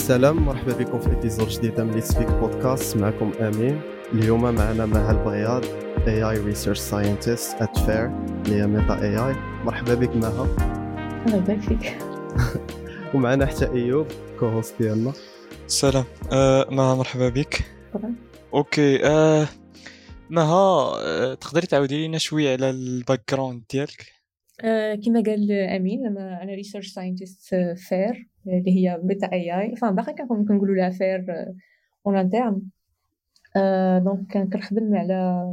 السلام مرحبا بكم في episode جديده من Let's Speak Podcast معكم أمين. اليوم معنا مها البياض AI research scientist at FAIR اللي هي Meta AI مرحبا بك مها الله يبارك فيك ومعنا حتى أيوب co-host ديالنا. سلام. آه مها مرحبا بك. طبعا. okay آه مها آه تقدري تعاودي لنا شوية على ال background ديالك كما قال أمين أنا أنا research scientist FAIR اللي هي بيتا اي اي فان باقي كنقولوا لها FAIR en interne donc كنخدم على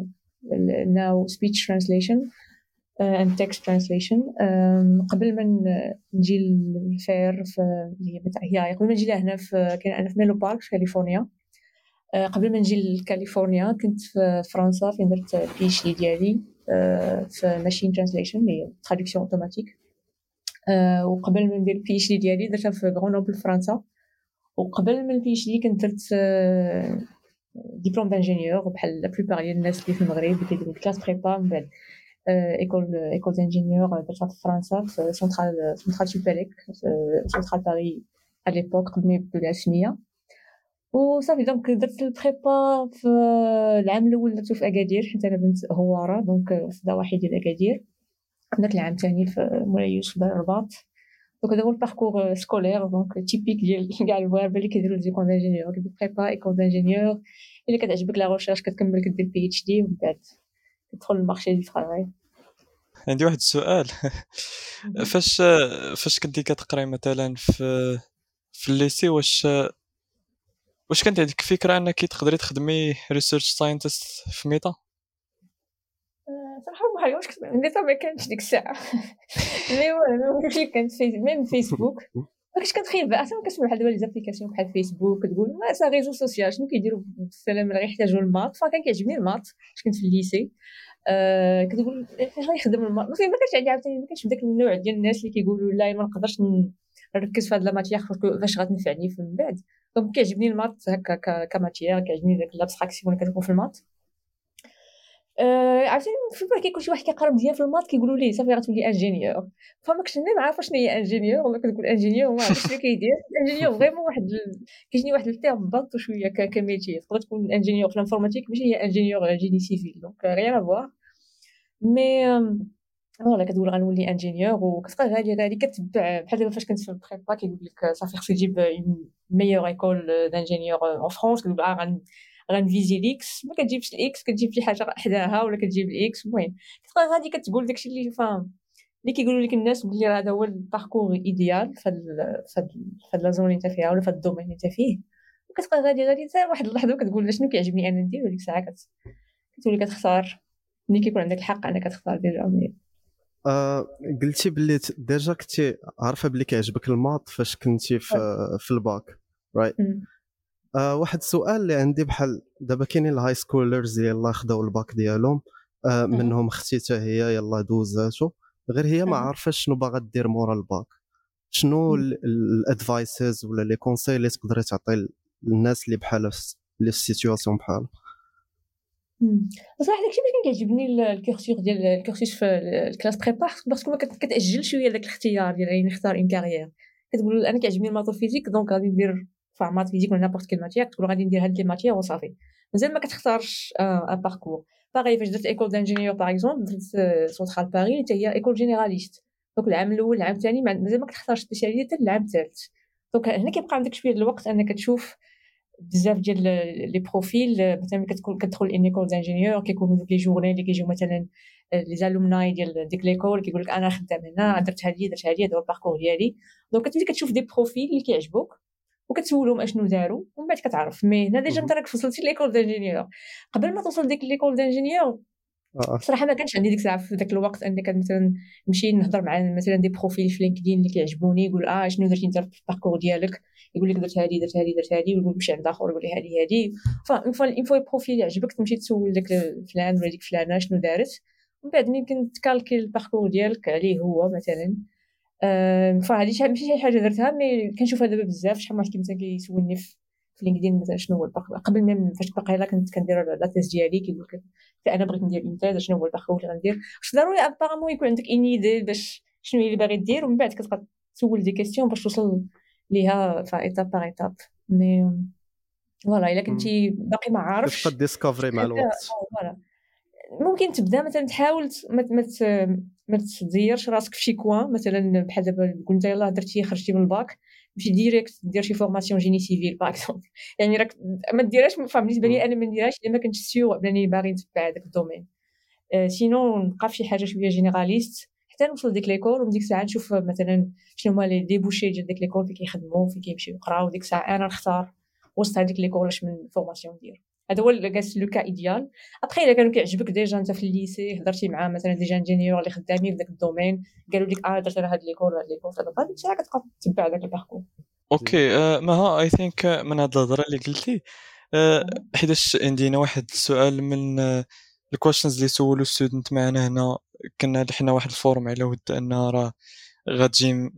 now speech translation and text translation قبل ما نجي لل FAIR في اللي هي Meta AI قبل ما نجي لهنا في كاين أنا في Menlo Park في كاليفورنيا. آه، قبل ما نجي لكاليفورنيا كنت في فرنسا فين درت PhD ديالي آه، في machine translation اللي هي traduction automatique وقبل ما ندير ال PhD ديالي درتها في غرونوبل فرنسا وقبل من ال PhD كنت درت diplôme d'ingénieur بحال la plupart ديال الناس اللي في المغرب اللي كيديروا classes prépa من بعد école école d'ingénieur درتها في فرنسا في Centrale Centrale Supélec Centrale Paris à l'époque قبل ما يبدلوا لها وصافي donc درت ال prépa في العام الأول درتو في اكادير حيت أنا بنت هوارة donc في ضواحي ديال اكادير درت العام الثاني في مولاي يوسف الرباط donc هذا هو ال parcours scolaire donc typique ديال كاع المغاربه اللي كيديروا d'école d'ingénieur كيديروا prépa école d'ingénieur الا كتعجبك la recherche كتكمل كدير PhD ومن بعد تدخل ال marché du travail عندي واحد السؤال. فاش فاش كنتي كتقراي مثلا في في ال lycée واش واش كانت عندك فكرة أنك تقدري تخدمي research scientist في Meta صراحة ما واش كنت Meta ما كانش ديك الساعة. mais هو داكشي اللي في même فيسبوك. ما كنتش كنتخيل بقى ما كنسمع بحال دابا les applications بحال فيسبوك تقول ماسا réseaux sociaux شنو كيديروا بالسلام راه يحتاجوا ال maths فكان كيعجبني ال maths فاش كنت في ال lycée. آه كتقول فاش غيخدم ال maths ما كانش عندي عاوتاني ما كانش بداك النوع ديال الناس اللي كيقولوا لا ما نقدرش نركز في هاد la matière فاش غتنفعني من بعد. donc كيعجبني ال maths هكا ك matière كيعجبني داك l'abstraction اللي كتكون في ال maths أه عرفتي في كيكون شي واحد كيقرا مزيان في ال maths كيقولوا ليه صافي غتولي ingénieur فما كنتش أنا عارفه شنو هي ingénieur ولا كتقول ingénieur وما عرفتش شنو كيدير. ingénieur vraiment واحد. كيجيني واحد ال terme بط شوية كميتي تقدر تكون ingénieur في l'informatique ماشي هي ingénieur génie civil donc rien à voir mais voilà كتقول غنولي ingénieur وكتبقى غادي غادي كتبع بحال دابا فاش كنت في ال prépa كيقول لك صافي خصك تجيب meilleure école d'ingénieur en France كتقول آه غن viser l'X ما كتجيبش ال X كتجيب شي حاجة حداها ولا كتجيب ال X المهم. كتبقى غادي كتقول داكشي اللي فاهم اللي كيقولوا لك الناس بلي راه هذا هو ال parcours idéal فهاد فهاد la zone اللي انت فيها ولا فهاد ال domaine اللي انت فيه. وكتبقى غادي غادي حتى واحد اللحظة كتقول شنو كيعجبني أنا ندير؟ وديك الساعة كتولي كتختار. ملي كيكون عندك الحق أنك كتختار déjà آه قلتي بلي déjà كنتي عارفة بلي كيعجبك ال maths فاش كنتي في, في ال bac right. آه واحد السؤال اللي عندي بحال دابا كاينين ال high schoolers يلاه خداو الباك ديالهم آه منهم أختي حتى هي يلاه دوزاتو غير هي ما عارفاش شنو باغا دير مورا الباك. شنو ال advices ولا les conseils اللي تقدري تعطي للناس اللي بحال اللي في situation بحال؟ بصراحه داكشي باش كان كيعجبني ال cursus ديال ال cursus في ال classe prépa parce que ما كتأجل شوية داك الاختيار ديال اني نختار une carrière كتقول أنا كيعجبني ال maths physique donc غادي ندير faire maths physique ولا n'importe quelle matière تقول غادي ندير هاد les matières وصافي مازال ما كتختارش un parcours باغي فاش درت école d'ingénieurs par exemple درت Centrale Paris حتى هي école généraliste donc العام الأول العام الثاني مازال ما كتختارش spécialité حتى العام الثالث donc هنا كيبقى عندك شوية الوقت انك تشوف بزاف ديال les profils مثلا كتكون كتدخل une école d'ingénieurs كيكونوا دوك les journées اللي كيجيو مثلا les alumni ديال ديك l'école كيقول لك أنا خدام هنا درت هادي درت هادي هذا هو ال parcours ديالي donc كتولي كتشوف des profils اللي كيعجبوك وكتسولهم أشنو داروا ومن بعد كتعرف. mais هنا déjà أنت راك وصلتي l'école d'ingénieurs. قبل ما توصل ديك l'école d'ingénieurs صراحة ما كانش عندي ديك الساعة في ذاك الوقت انك مثلا نمشي نهضر مع مثلا des profils في LinkedIn اللي كيعجبوني يقول آه شنو درتي أنت في ال parcours ديالك؟ يقول لك درت هادي درت هادي درت هادي ويقول مشي عند آخر يقول لي هادي هادي. ف une fois une fois profil يعجبك تمشي تسول داك فلان ولا ديك فلانة شنو دارت. ومن بعد يمكن ت calquer ال parcours ديالك عليه هو مثلا. فهادي ماشي شي حاجة درتها mais كنشوفها دابا بزاف شحال من واحد مثلا كيسولني في LinkedIn مثلا شنو هو ال parcours قبل ما فاش باقي كنت كندير la thèse ديالي كيقول لك أنا بغيت ندير un stage شنو هو ال parcours اللي غندير؟ واش ضروري auparavant يكون عندك une idée باش شنو اللي باغي دير ومن بعد كتبقى تسول des questions باش توصل ليها étape par étape mais voilà إلا كنتي باقي ما عارفش. تبقى discovery مع الوقت. voilà ممكن تبدأ مثلا تحاول ما ما تديرش راسك في شي coin مثلا بحال دابا كنت يلاه درتي خرجتي من الباك تمشي direct دير شي formation génie civil par exemple يعني راك ما ديرهاش بالنسبة لي أنا ما نديرهاش إلا ما كنتش sûr بانني باغي نتبع هذاك ال domaine. sinon نبقى في شي حاجة شوية généraliste حتى نوصل ديك l'école ومن ديك الساعة نشوف مثلا شنو هما les débouchés ديال ديك l'école فين كيخدموا فين كيمشيو يقراو. ديك الساعة أنا نختار وسط هذيك l'école أش من formation ندير. هذا هو cas le cas idéal. après الا كانوا كيعجبك déjà أنت في ال lycée هضرتي مع مثلا des ingénieurs اللي خدامين في ذاك ال domaine قالوا لك آه درت هاد l'école وهاد l'école. فديك الساعة كتبقى تتبع داك ال parcours okay آه مها I think من هاد الهضرة اللي قلتي. آه حيتاش عندنا واحد السؤال من ال questions اللي سولوا students معنا هنا. كنا حنا واحد ال form على ود أن راه غتجي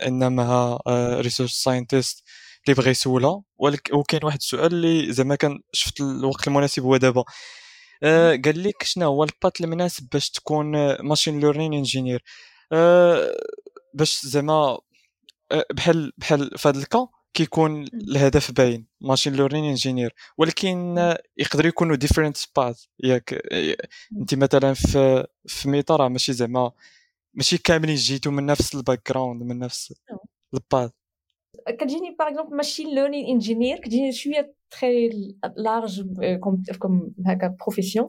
عندنا معها research scientist اللي بغى يسولها وكاين واحد السؤال اللي زعما كان شفت الوقت المناسب هو دابا. آه قال لك شنو هو ال path المناسب باش تكون machine learning engineer باش زعما آه، بحال بحال في هذا ال cas كيكون الهدف باين machine learning engineer ولكن يقدر يكونوا different paths ياك انت مثلا في في Meta راه ماشي زعما ماشي كاملين جيتو من نفس ال background من نفس ال path كتجيني par exemple machine learning engineer كتجيني شوية très large comme comme هكا profession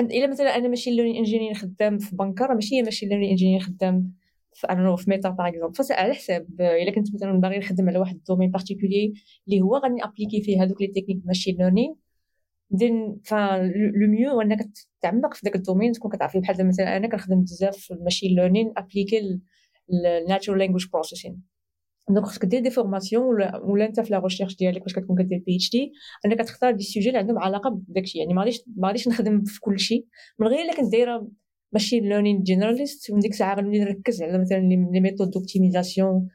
إلا مثلا أنا machine learning engineer خدام في بنكه راه ماشي هي machine learning engineer خدام في أنا في Meta par exemple ف ça على حساب إلا كنت مثلا باغي نخدم على واحد ال domaine particulier اللي هو غادي appliquer فيه هذوك les techniques machine learning donc enfin le mieux هو أنك تعمق في ذاك ال domaine تكون كتعرف بحال مثلا أنا كنخدم بزاف في ال machine learning appliqué ال natural language processing donc خصك دير des formations ولا, ولا انت في la recherche ديالك واش كتكون كدير PhD انك تختار des sujets اللي عندهم علاقه بداكشي يعني ما غاديش ما غاديش نخدم في كل شيء من غير الا كنت دايره machine learning généraliste ومن ديك الساعة غنولي نركز على مثلا les méthodes d'optimisation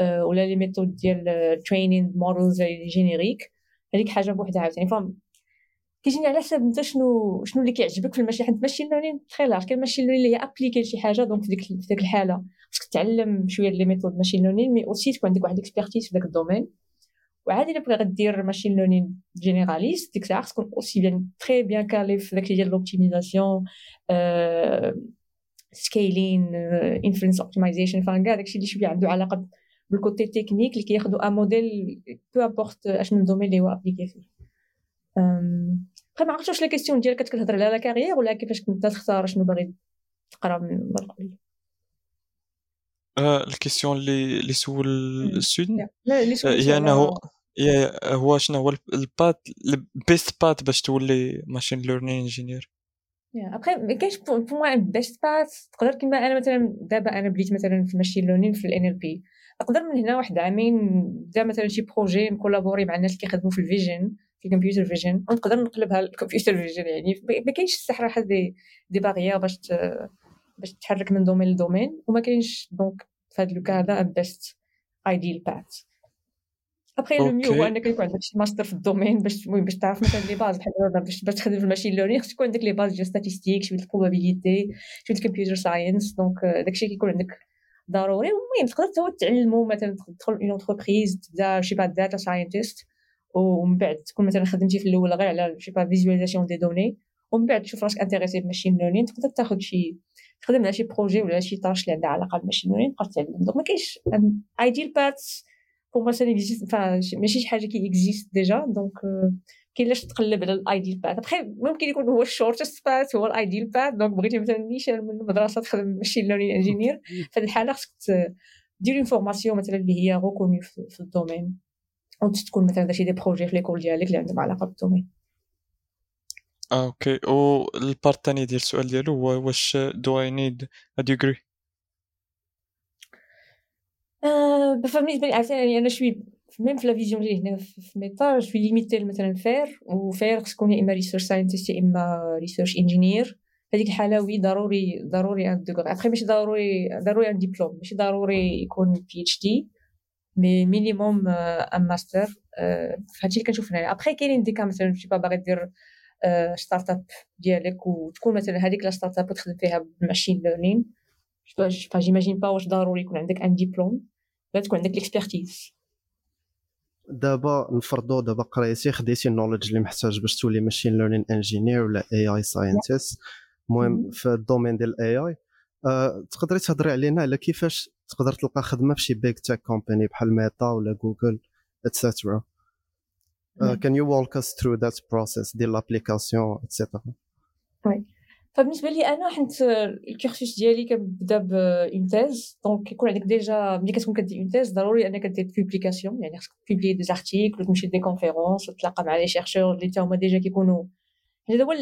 ولا les méthodes ديال training models génériques هذيك حاجة بوحدها عاوتاني فهم كيجيني على حسب انت شنو شنو اللي كيعجبك في ال machine حيت ال machine learning très large كاين machine learning اللي هي appliqué لشي حاجة donc في ديك في ديك الحالة. خصك تعلم شوية les méthodes machine learning mais aussi تكون عندك واحد expertise في داك ال domaine. وعادي إلا بغيتي غدير machine learning généraliste ديك الساعة تكون aussi bien très bien calé في داكشي ديال l'optimisation scaling inference optimization enfin كاع داكشي اللي شوية عنده علاقة بال côté technique اللي كياخذوا un modèle peu importe أش من domaine اللي هو appliqué فيه. بقى ما عرفتش واش la question ديالك كتهضر على la carrière ولا كيفاش كنت تختار شنو باغي تقرا من قبل. آه ال question اللي اللي سول ال student هي انه هو شنو هو ال path ال best path باش تولي machine learning engineer ابخي ما كاينش pour moi best path تقدر كيما أنا مثلا دابا أنا بديت مثلا في machine learning في ال NLP نقدر من هنا واحد عامين بدا مثلا شي projet ن collaborer مع الناس اللي كيخدموا في ال vision في ال computer vision. ونقدر نقلبها ال computer vision يعني. ما كاينش الصح دي دي باغيير باش باش تحرك من domaine ل domaine وما كاينش donc في هذا le cas هذا best ideal path après le mieux هو انك يكون عندك شي ماستر في ال domaine باش المهم باش تعرف مثلا les bases بحال باش باش تخدم في ال machine learning خصك يكون عندك les bases ديال statistiques شوية ال probabilité شوية ال computer science donc داكشي كيكون عندك ضروري. المهم تقدر تو تعلمو مثلا تدخل une entreprise تبدا شي بعد data scientist ومن بعد تكون مثلا خدمتي في الأول غير على شي bah visualisation des données ومن بعد تشوف راسك intéressé ب ال machine learning تقدر تاخذ شي تخدم على شي projet ولا شي tâche اللي عندها علاقه ب ال machine learning تبقى تعلم donc ما كاينش ideal path pour moi ça ماشي شي حاجة qui existe déjà donc كاين لاش تقلب على ال ideal path après ممكن يكون هو ال shortest path هو ال ideal path donc بغيتي مثلا نيشان من المدرسة تخدم machine learning engineer في الحاله خصك دير une formation مثلا اللي هي reconnue في ال domaine أو تكون مثلا شي des projets في l'école ديالك اللي عندهم علاقه ب ال domaine آه okay وال part الثاني ديال السؤال ديالو هو واش do I need a degree بالنسبة لي عرفتي أنا شوي même في la vision ديالي هنا في ميتا شوي limitée مثلا FAIR و FAIR خص تكون يا اما research scientist يا اما research engineer هذيك الحاله oui ضروري ضروري un degré après ماشي ضروري ضروري un diplôme ماشي ضروري يكون PhD mais minimum un master هادشي اللي كنشوف هنايا ابخي كاينين des cas مثلا شي bah باغي دير startup ديالك وتكون مثلا هذيك la startup وتخدم فيها ب ال machine learning j'imagine bah واش ضروري يكون عندك un diplôme لا تكون عندك l'expertise دابا نفرضوا دابا قريتي خديتي ال knowledge اللي محتاج باش تولي machine learning engineer ولا AI scientist المهم في ال domaine ديال ال AI أه تقدري تهضري علينا على كيفاش تقدر تلقى خدمة في شي big tech company بحال ميتا ولا جوجل et cetera can you walk us through that process ديال l'application et cetera oui فبالنسبه لي أنا حيت ال cursus ديالي كنبدأ ب une thèse donc كيكون عندك déjà ملي كتكون كدير une thèse ضروري أنك دير publication يعني خصك ت publier des articles وتمشي des conférences وتلاقى مع les chercheurs اللي تا هما déjà كيكونوا هذا هو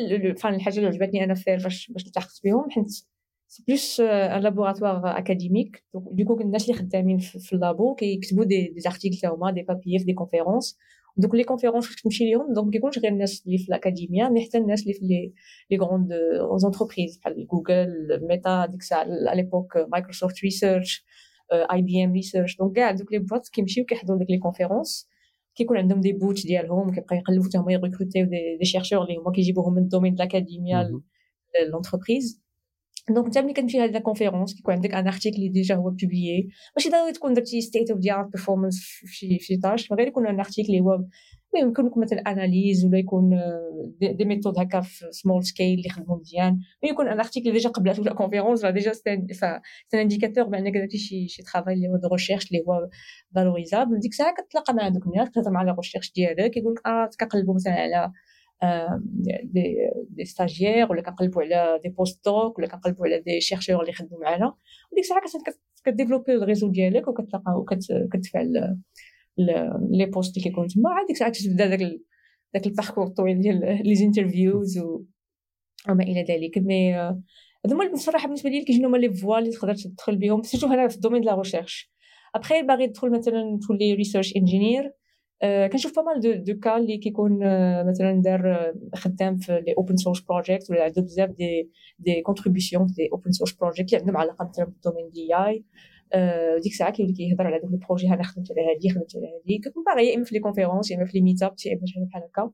الحاجة اللي عجبتني أنا FAIR باش باش التحقت بهم. حيت c'est plus un laboratoire académique دوكو الناس اللي خدامين في ال labo كيكتبوا des articles تا هما des papiers في des conférences دوك les conférences فاش تمشي ليهم donc ما كيكونش غير الناس اللي في ال academia mais حتى الناس اللي في les les grandes entreprises بحال جوجل ميتا ديك الساعة à l'époque Microsoft Research IBM Research donc كاع دوك les boîtes كيمشيو كيحضروا ديك les conférences كيكون عندهم des booths ديالهم كيبقاو يقلبوا حتى هما ي recruter يو des chercheurs اللي هما كيجيبوهم من ال domaine د ال academia ل entreprise donc انت ملي كتمشي لهاد la conférence كيكون عندك un article اللي déjà هو publié ماشي ضروري تكون درتي state of the art performance في شي tâche غير يكون un article اللي هو يمكن يكون مثلا analyse ولا يكون des méthodes هكا في small scale اللي يخدموا مزيان ويكون un article déjà قبلته la conférence déjà c'est un indicateur bah que درتي شي شي travail اللي هو de recherche اللي هو valorisable ديك الساعة كتلاقى مع دوك الناس كتهضر مع la recherche ديالك كيقول لك آه كنقلبوا مثلا على des des stagiaires ولا كنقلبوا على des postdocs ولا كنقلبوا على des chercheurs اللي يخدموا معنا وديك الساعة كت développer ال réseau ديالك وكتلقى وكتفعل les postes اللي كيكونوا تما عاد ديك الساعة تبدا داك داك ال parcours الطويل ديال les interviews وما إلى ذلك mais هذوما بصراحه بالنسبة لي كيجيو هما les voies اللي تقدر تدخل بهم surtout هنا في ال domaine ديال la recherche ابخي باغي تدخل مثلا تولي research engineer كنشوف bah pas mal de de cas اللي كيكون مثلا دار خدام في les open source projects ولا عنده بزاف des des contributions des open source projects اللي عندهم علاقة مثلا ب ال domaine d'AI ديك الساعة كيولي كيهضر على دوك ال projets أنا خدمت على هادي خدمت على هادي. كتكون باغي يا إما في les conférences يا إما في les meetups يا إما شي بحال هكا.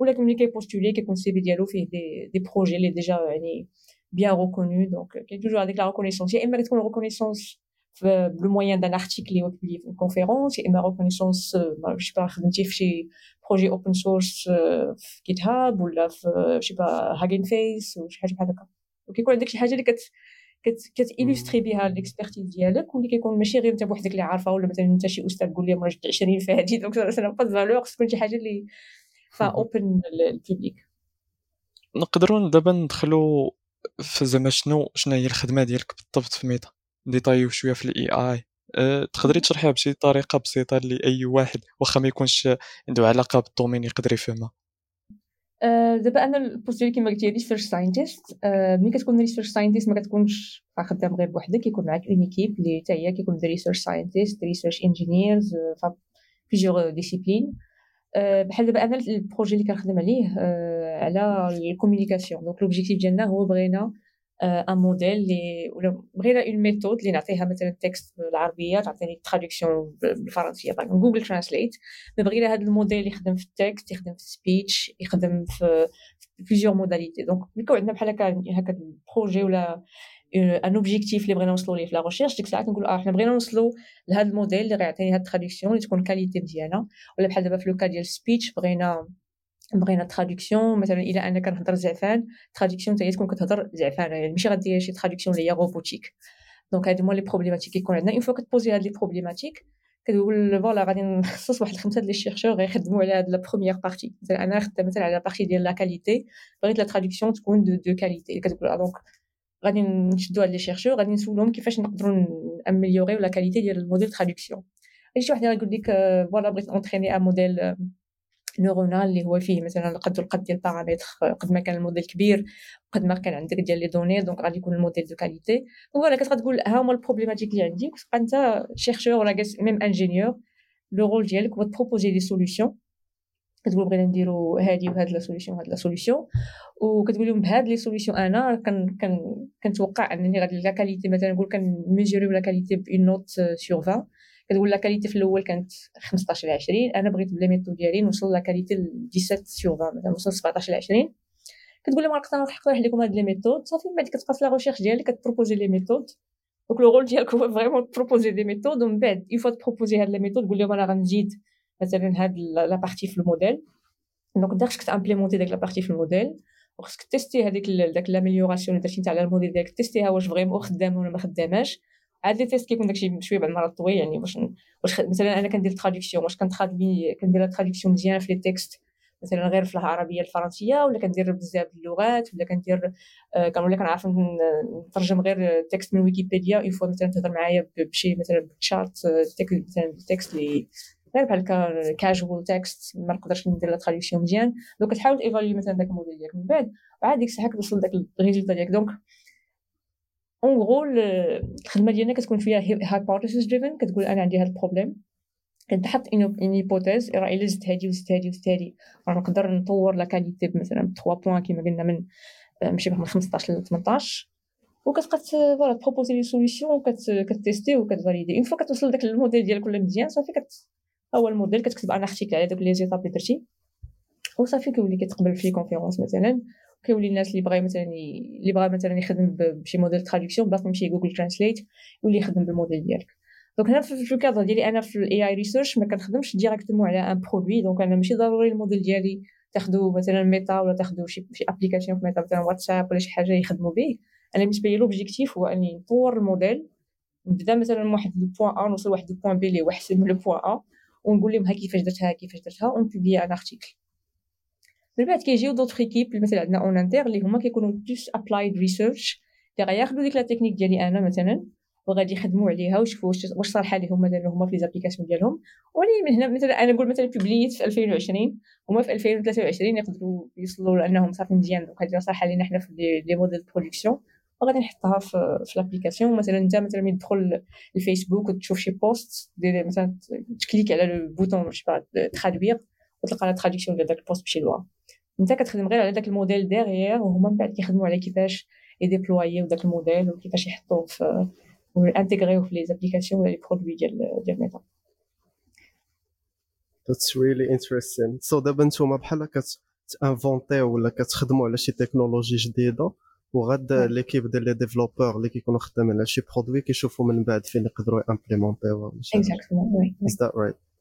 ولكن ملي كي postuler كيكون ال CV ديالو فيه des des projets اللي déjà يعني bien reconnus donc كاين toujours هذيك la reconnaissance يا إما كتكون reconnaissance بلو موان دان ارتيكل اللي هو بوبلي في كونفيرونس يا اما ريكونيسونس جو با خدمتي في شي بروجي اوبن سورس في جيت هاب ولا في شي با هاغين فيس وشي حاجة بحال هكا وكيكون عندك شي حاجة اللي كت كتيلوستري بها الاكسبرتيز ديالك واللي كيكون ماشي غير انت بوحدك اللي عارفه ولا مثلا انت شي أستاذ تقول لي راجل 20 في هذه دونك مثلا با فالور خص تكون شي حاجة اللي فا اوبن للبوبليك نقدروا دابا ندخلوا في زعما شنو شنو هي الخدمة ديالك بالضبط في ميتا ن détailler يو شوية في ال AI أه تقدري تشرحيها بشي طريقة بسيطة لأي واحد واخا ما يكونش عنده علاقة ب ال domaine يقدر يفهمها؟ دابا أنا ال poste ديالي كيما قلتي research scientist ملي كتكون research scientist ما كتكونش خدام غير بوحدك كيكون معاك une équipe اللي حتى هي كيكون research scientists research engineers ف plusieurs disciplines بحال دابا أنا ال projet اللي كنخدم عليه على ال communication donc l'objectif ديالنا هو بغينا un modèle اللي ولا بغينا une méthode اللي نعطيها مثلا texte بالعربيه تعطيني traduction بالفرنسيه bah Google Translate بغينا هذا الموديل يخدم في ال texte يخدم في ال speech يخدم في plusieurs modalités donc ملي كون عندنا بحال هكا هكا projet ولا un objectif اللي بغينا نوصلوا ليه في la recherche ديك الساعات نقولوا آه حنا بغينا نوصلوا لهذا الموديل اللي غيعطيني هاد ال traduction اللي تكون qualité مزيانه ولا بحال دابا في le cas ديال ال speech بغينا بغينا traduction مثلا الا أنا كنهضر زعفان traduction حتى هي تكون كتهضر زعفانه يعني ماشي غدير شي traduction اللي هي robotique donc هادو هما les problématiques كيكون عندنا. une fois كت poser هاد les problématiques كتقول voilà غادي نخصص واحد الخمسه ديال les chercheurs غيخدموا على هاد la première partie مثلا أنا خدام مثلا على la partie ديال la qualité بغيت la traduction تكون de de qualité كتقول donc غادي نشدو هاد les chercheurs غادي نسولهم كيفاش نقدروا n'améliorer يو la qualité ديال ال modèle traduction شي واحد يقول لك voilà بغيت entraîner un modèle neuronal اللي هو فيه مثلا القد والقد ديال ال paramètres قد ما كان الموديل كبير قد ما كان عندك ديال les données donc غادي يكون ال modèle de qualité. voilà كتبقى تقول ها هما ال problématiques اللي عندي كتبقى أنت chercheur ولا même ingénieur le rôle ديالك هو ت proposer des solutions كتقول بغينا نديرو هادي وهاد la solution وهاد la solution وكتقول لهم بهاد les solutions أنا كن كن كنتوقع أنني غادي la qualité مثلا نقول كن mesurer يو la qualité بون note sur 20 كتقول la qualité في الأول كانت 15 ل 20 أنا بغيت ب la méthode ديالي نوصل la qualité ل 17 sur 20 مثلا نوصل 17 ل 20 كتقول لهم نقدر نقترح لكم هاد les méthodes صافي من بعد كتبقى في la recherche ديالك كت proposer les méthodes donc le rôle ديالك هو vraiment ت proposer des méthodes ومن بعد une fois ت proposer هاد les méthodes قول لهم أنا غنزيد مثلا هاد la partie في ال modèle. donc انت خصك t'implémenter داك la partie في الموديل. وخصك ت tester هذيك داك l'amélioration اللي درتي نتاع الموديل ديالك ت tester ها واش vraiment خدامة ولا ما خداماش. عاد les tests كيكون داكشي شوية بعد المرات طويل يعني واش واش مثلا أنا كندير traduction واش كن traduire كندير traduction مزيان في les textes مثلا غير في العربية الفرنسية ولا كندير بزاف اللغات ولا كندير آه ولا كنعرف نترجم غير texte من ويكيبيديا en مثلا تهضر معايا بشي مثلا تشارت آه، مثلا texte اللي غير بحال casual text ما نقدرش ندير la traduction مزيان. donc كتحاول évaluer مثلا داك الموديل ديالك. من بعد وعاد ديك الساعة كتوصل داك ال résultat ديالك. donc en gros الخدمه ديالنا كتكون فيها hypothesis driven كتقول أنا عندي هذا ال problème كنحط une hypothèse راه الا زدت هادي وزدت هادي وزدت هادي راه نقدر نطور la qualité مثلا ب 3 points كيما قلنا من ماشي من 15 ل 18 وكتبقى voilà ت proposer les solutions وك tester وكت valider une fois كتوصل داك الموديل ديالك ولا مزيان صافي كت اول موديل كتكتب un article على دوك les étapes اللي درتي وصافي كيولي كيتقبل في conférence مثلا كيولي الناس اللي بغا مثلا اللي بغا مثلا يخدم بشي modèle traduction بلاصه يمشي Google Translate يولي يخدم بالموديل ديالك. donc هنا في الكادر ديالي أنا في ال AI research ما كنخدمش directement على un produit donc أنا ماشي ضروري الموديل ديالي تاخذوا مثلا ميتا ولا تاخذوا شي شي application في ميتا مثلا واتساب ولا شي حاجة يخدموا به. أنا بالنسبة لي l'objectif هو أني نطور الموديل نبدأ مثلا من واحد le point A نوصل لواحد le point B اللي هو أحسن من le point A ونقول لهم ها كيفاش درتها كيفاش درتها ون publier un article من بعد كيجيو d'autres équipes مثلا عندنا en interne اللي هما كيكونوا plus applied research اللي غياخدو ديك la technique ديالي أنا مثلا وغادي يخدموا عليها ويشوفوا واش صالحه لهم مثلا هما في les applications ديالهم ولي من هنا مثلا أنا نقول مثلا publier ت في 2020 هما في 2023 يقدروا يوصلوا لانهم صافي مزيان donc هذه صالحه لينا حنا في les modèles production وغادي نحطها في, في l'application مثلا انت مثلا ملي تدخل الفيسبوك وتشوف شي post مثلا ت cliquer على le bouton باش traduire وتلقى la traduction ديال داك ال post بشي لغه انت كتخدم غير على داك ال modèle derrière وهما من بعد كيخدموا على كيفاش ي déployer و داك الموديل وكيفاش يحطوه في و intégrer يو في les applications ولا les produits ديال ديال ميتا That's really interesting. So دابا نتوما بحال كت inventer يو ولا كتخدموا على شي تكنولوجي جديدة وغاد l'équipe ديال les développeurs اللي كيكونوا خدامين على شي produit كيشوفوا من بعد فين يقدروا implémenter يو exactement oui Is that right?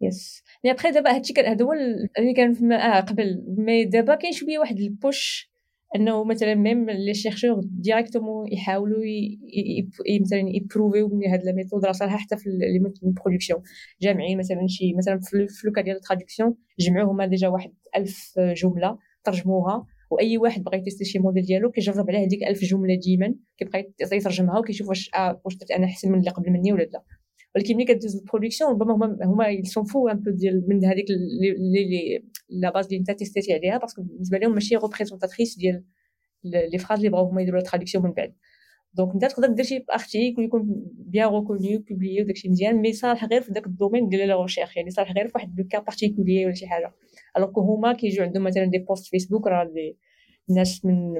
yes. mais après دابا هادشي كان هذا هو اللي كان آه قبل. mais دابا كاين شوية واحد ال push انه مثلا même les chercheurs directement يحاولوا مثلا ي prouver يو بلي هاد la méthode صالحه حتى في les productions جامعين مثلا شي مثلا في le cas ديال ال traduction جمعوا هما déjà واحد ألف جملة ترجموها وأي واحد بغى ي tester شي موديل ديالو كيجرب عليه هذيك ألف جملة ديما كيبقى يترجمها وكيشوف واش آه واش درت أنا أحسن من اللي قبل مني ولا لا. ولكن ملي كدوز ال production ربما هما هما ils s'en foutent un peu ديال من هذيك لي la base اللي انت tester تي عليها parce que بالنسبة لهم ماشي représentatrice ديال les phrases اللي بغاو هما يديروا traduction من بعد donc انت تقدر دير شي article ويكون bien reconnu publié وداكشي مزيان mais صالح غير في داك ال domaine ديال la recherche يعني صالح غير في واحد le cas particulier ولا شي حاجة alors هما كيجيو عندهم مثلا des posts فيسبوك راه des ناس من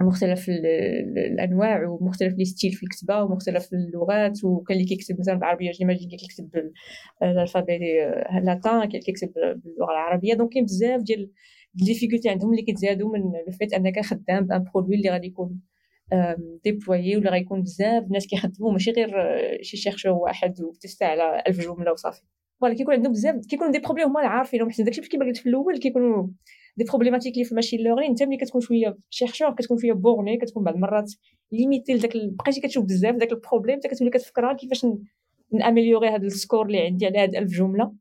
مختلف الأنواع ومختلف les styles في الكتابه ومختلف اللغات وكان اللي كيكتب مثلا بالعربية j'imagine كيكتب بال alphabet latin كاين كيكتب باللغة العربية. donc كاين بزاف ديال difficultés عندهم اللي كيتزادوا من le fait أنك خدام ب un produit اللي غادي يكون déployé ولا غيكون بزاف ناس كيخدموا. ماشي غير شي chercheur واحد و testa على ألف جملة وصافي. voilà كيكون عندهم بزاف كيكونوا des problèmes هما عارفينهم حيت داكشي كيما قلت في الأول كيكونوا des problématiques اللي في ال machine learning انت ملي كتكون شوية chercheur كتكون شوية borné كتكون بعض المرات limité لداك بقيتي كتشوف بزاف داك ال problème حتى كتولي كتفكرها كيفاش n'améliorer هذا ال score اللي عندي على هاد 1000 جمله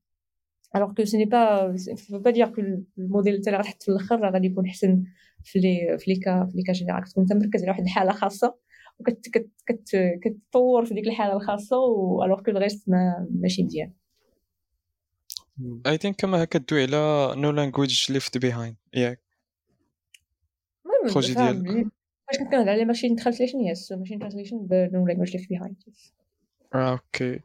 alors que ce n'est pas pas dire que ال modèle تاعي غتحط في الآخر غادي يكون احسن في les في les cas في les cas général كتكون انت مركز على واحد الحاله خاصه وكت كت كت كتطور في ديك الحاله الخاصه alors que ال reste ماشي مزيان I think كما كدوي على No Language Left Behind ياك ال projet ديال فاش كنهضر على machine translation yes machine translation ب No Language Left Behind أوكي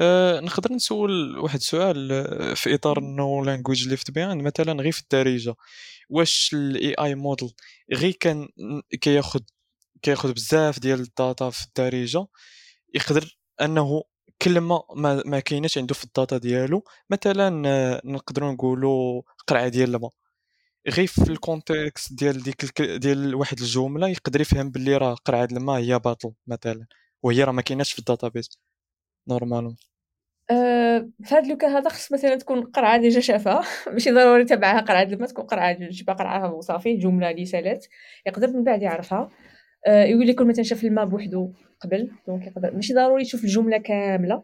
أه نقدر نسول واحد السؤال آه، في إطار No Language Left Behind مثلا غير في الدارجة واش ال AI model غير كان كياخذ كياخذ بزاف ديال ال data في الدارجة يقدر أنه كلمه ما, ما كايناش عنده في ال data ديالو مثلا آه، نقدروا نقولوا قرعه ديال الماء غير في ال contexte ديال ديك ديال واحد الجملة يقدر يفهم باللي راه قرعه الماء هي bouteille مثلا. وهي راه ما كايناش في ال database normalement. أه في هذا le cas هذا خص مثلا تكون قرعه déjà شافها. ماشي ضروري تبعها قرعه لما تكون قرعه شي قرعه وصافي جملة اللي سالات يقدر من بعد يعرفها. أه يقول لك مثلا شاف الماء بوحدو قبل. donc يقدر ماشي ضروري تشوف الجملة كاملة.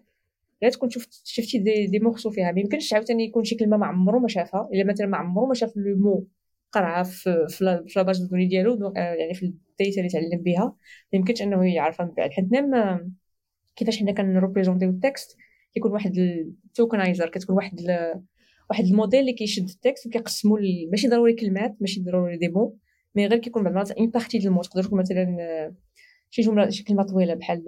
لا تكون شفت شفتي des, des morceaux فيها. ما يمكنش عاوتاني يكون شي كلمة ما عمرو ما شافها. إلا مثلا ما عمرو ما شاف le mot قرعه في في la base de données ديالو. آه، يعني في ال data اللي تعلم بها. ما يمكنش أنه يعرفها من بعد. حيت نعم كيفاش حنا كن représenter و ال texte كيكون واحد ال tokenizer كتكون واحد. واحد الموديل اللي كيشد ال texte وكيقسمو ماشي ضروري كلمات ماشي ضروري دي مو مي غير كيكون بعض المرات une partie ديال ال mot تقدر تكون مثلا شي جمله شي كلمه طويله بحال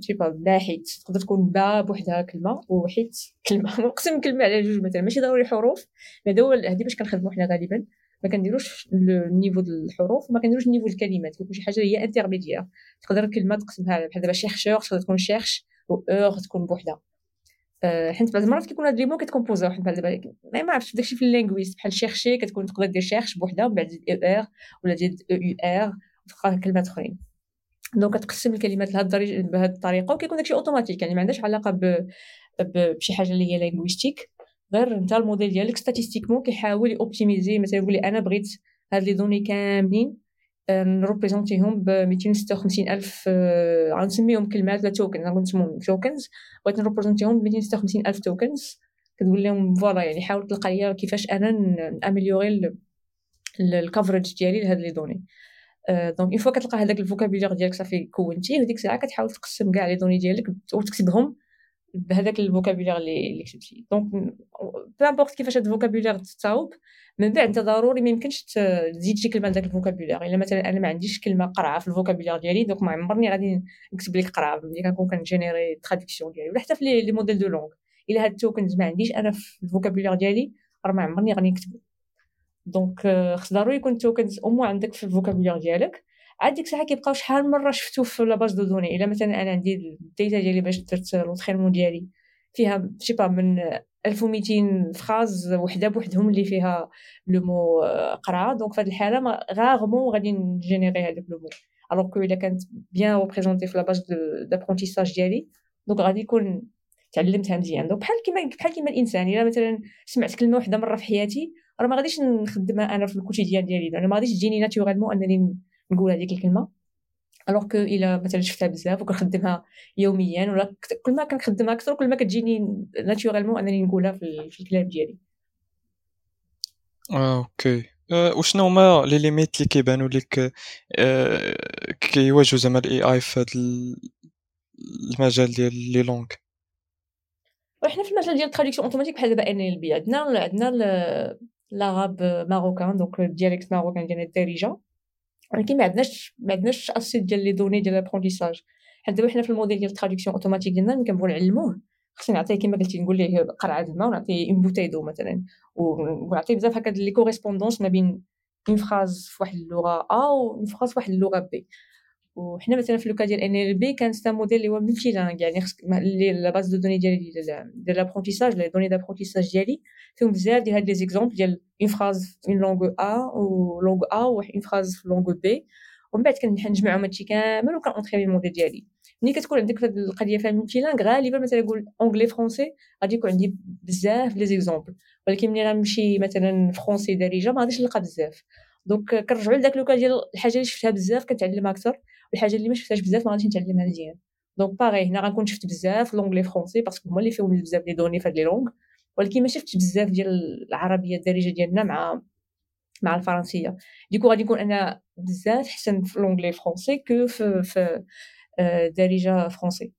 شي با باحث تقدر تكون با بوحدها كلمه وحيت كلمه نقسم كلمه على جوج مثلا ماشي ضروري حروف هذا هذه باش كنخدمو حنا غالبا ما كنديروش النيفو ديال الحروف وما كنديروش ال niveau الكلمات كيكون شي حاجة هي intermédiaire تقدر الكلمة تقسمها بحال دابا chercheur تقدر تكون cherche و eur تكون بوحدها أه حيت بعض المرات كيكون هاد les mots كت composer او بحال دابا ما عرفتش داكشي في ال linguistique بحال chercher كتكون تقدر دير cherche بوحدها ومن بعد e r ولا دير e u r وتلقى كلمات أخرين. donc كتقسم الكلمات لهاد بهاد الطريقة وكيكون داكشي اوتوماتيك يعني ما عندهاش علاقة ب بشي حاجة اللي هي linguistique غير انت الموديل ديالك statistiquement كيحاول optimiser مثلا يقول لي أنا بغيت هاد les données كاملين ن représenter هم ب 256 ألف غنسميهم كلمات ولا token غنسميهم tokens بغيت ن représenter هم ب 256 ألف tokens كتقول لهم voilà يعني حاول تلقى لي كيفاش أنا ن améliorer ال coverage ديالي لهاد les données. donc une fois كتلقى هذاك ال vocabulaire ديالك صافي كونتيه وديك الساعة كتحاول تقسم كاع les données ديالك وتكتبهم بهذاك ال vocabulaire اللي كتبتي. donc peu importe كيفاش هاد ال vocabulaire تصاوب من بعد انت ضروري ما يمكنش تزيد شي كلمة لذاك ال vocabulaire. إلا مثلا أنا ما عنديش كلمة قرعة في ال vocabulaire ديالي donc ما عمرني غادي نكتب لك قرعة. ملي كنكون كن générer traduction ديالي ولا حتى في les modèles de langue. إلا هاد ال tokens ما عنديش أنا في ال vocabulaire ديالي راه ما عمرني غادي نكتبو. donc خص ضروري يكون ال tokens أو عندك في ال vocabulaire ديالك. عاد ديك الساعة كيبقاو شحال مرة شفتو في la base de données. إلا مثلا أنا عندي ال data ديالي باش درت l'entraînement ديالي فيها شي من 1200 phrase وحدة بوحدهم اللي فيها le mot قرعه donc هذه الحالة rarement غادي ن générer هذاك le mot alors que إلا كانت bien représenté في la base d'apprentissage ديالي donc غادي يكون تعلمتها مزيان. donc بحال كيما بحال كيما الإنسان إلا مثلا سمعت كلمة وحدة مرة في حياتي راه ما غاديش نخدمها أنا في ال quotidien ديالي. لأن ما غاديش تجيني naturellement أنني نقول هذيك الكلمة. alors que الا مثلا شفتها بزاف وكنخدمها يوميا ولا كل ما كنخدمها أكثر كل ما كتجيني naturellement أنني نقولها في الكلام ديالي. آه، okay. أه وشنو هما les limites اللي كيبانوا لك أه كيواجهوا زعما ال AI في هذا المجال ديال les langues؟ وحنا في المجال ديال ال traduction automatique بحال دابا NLP عندنا عندنا l'arabe marocain donc ال dialecte marocain ديال الدارجة. ولكن ما عندناش ما عندناش assez ديال les données ديال l'apprentissage. حيت دابا حنا في الموديل ديال ال traduction automatique ديالنا ملي كنبغيو نعلموه خصني نعطيه كما قلتي نقول ليه قرعه الماء ونعطيه une bouteille d'eau مثلا. ونعطيه بزاف هكا les correspondances ما بين une phrase في واحد اللغة A و une phrase في واحد اللغة B وحنا مثلا في le cas ديال NLP كان c'est un modèle اللي هو multi-langues يعني اللي la base de données ديالي ديال l'apprentissage les données d'apprentissage ديالي فيهم بزاف ديال هاد les exemples ديال une phrase في une langue A و langue A و une phrase في langue B ومن بعد كنجمعهم هادشي كامل وكن entraîner الموديل ديالي. ملي كتكون عندك هاد القضية فيها multi-langues غالبا مثلا نقول anglais français غادي يكون عندي بزاف les exemples ولكن ملي غنمشي مثلا français دارجة ما غاديش نلقى بزاف. donc كنرجعوا لذاك le cas ديال الحاجة اللي شفتها بزاف كنتعلمها أكثر. والحاجة اللي ما شفتهاش بزاف ما غاديش نتعلمها مزيان. donc باغي هنا غنكون شفت بزاف l'anglais français parce que هما اللي فيهم بزاف les données في هاد les langues ولكن ما شفتش بزاف ديال العربية الدارجة ديالنا مع مع الفرنسية. du coup غادي يكون أنا بزاف حسن في l'anglais français que في, في دارجة français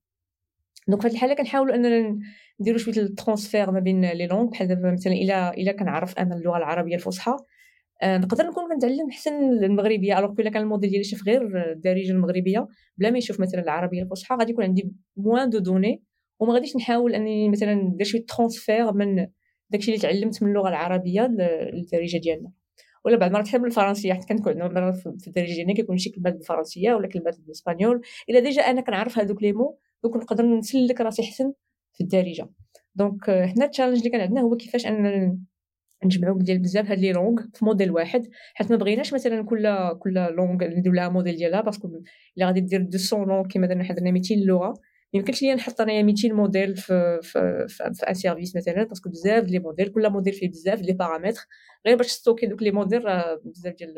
donc في هذه الحالة كنحاولوا أننا نديرو شوية ال transfert ما بين les langues بحال دابا مثلا إلا إلا كنعرف أنا اللغة العربية الفصحى نقدر نكون كنتعلم حسن المغربية alors إلا كان الموديل ديالي شاف غير الدارجه المغربية بلا ما يشوف مثلا العربية الفصحى غادي يكون عندي moins de données وما غاديش نحاول أني مثلا ندير شي transfert من داكشي اللي تعلمت من اللغة العربية للدارجة ديالنا. ولا بعض المرات حتى بالفرنسية حيت كنكون عندنا في الدارجة ديالنا كيكون شي كلمات بالفرنسية ولا كلمات بالإسبانيول. إلا déjà أنا كنعرف هذوك les mots donc نقدر نسلك راسي حسن في الدارجة. donc حنا ال challenge اللي كان عندنا هو كيفاش اننا نجمعوا ديال بزاف هاد les langues في موديل واحد حيت ما بغيناش مثلا كل كل langue ندير لها موديل ديالها parce que إلا غادي دير 200 langues كيما درنا حنا 200 لغة يمكنش ليا نحط أنايا 200 موديل في في في, في un service مثلا parce que بزاف les modèles كل موديل فيه بزاف les paramètres غير باش stocker دوك les modèles بزاف ديال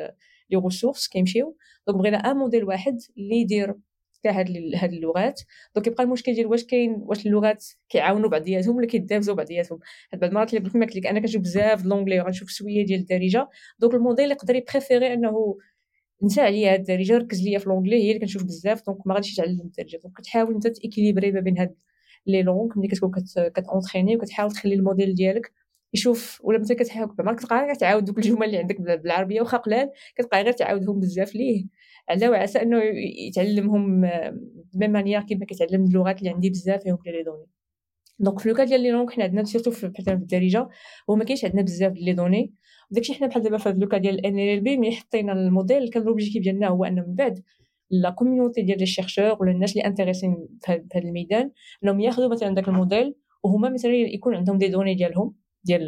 les ressources كيمشيو. donc بغينا un modèle واحد اللي يدير كاع هاد اللغات. donc يبقى المشكل ديال واش كاين واش اللغات كيعاونوا بعضياتهم ولا كيدابزوا بعضياتهم. بعض المرات اللي قلت لك أنا كنشوف بزاف l'anglais وغنشوف شوية ديال الدارجة. donc ال modèle يقدر ي préférer أنه نسى عليا هاد الدارجة ركز ليا في l'anglais هي اللي كنشوف بزاف. donc ما غاديش يتعلم الدارجة. دونك كتحاول أنت ت équilibrer ما بين هاد les langues. ملي كتكون كت entraîner وكتحاول تخلي الموديل ديالك يشوف ولا مثلا كتحاول كتبقى غير تعاود دوك الجمل اللي عندك بالعربية واخا قلال كتبقى غير تعاودهم بزاف ليه. على وعسى إنه يتعلمهم ب même manière كيما كيتعلم اللغات اللي عندي بزاف فيهم les données. donc في le cas ديال les langues حنا عندنا surtout في مثلا في الدارجة هو ما كاينش عندنا بزاف les données. داكشي حنا بحال دابا في le cas ديال ال NLP ملي حطينا الموديل كان l'objectif ديالنا هو إنه من بعد la communauté ديال les chercheurs ولا الناس اللي intéressés في هذا الميدان إنهم ياخذوا مثلا داك الموديل وهما مثلا يكون عندهم des données ديالهم ديال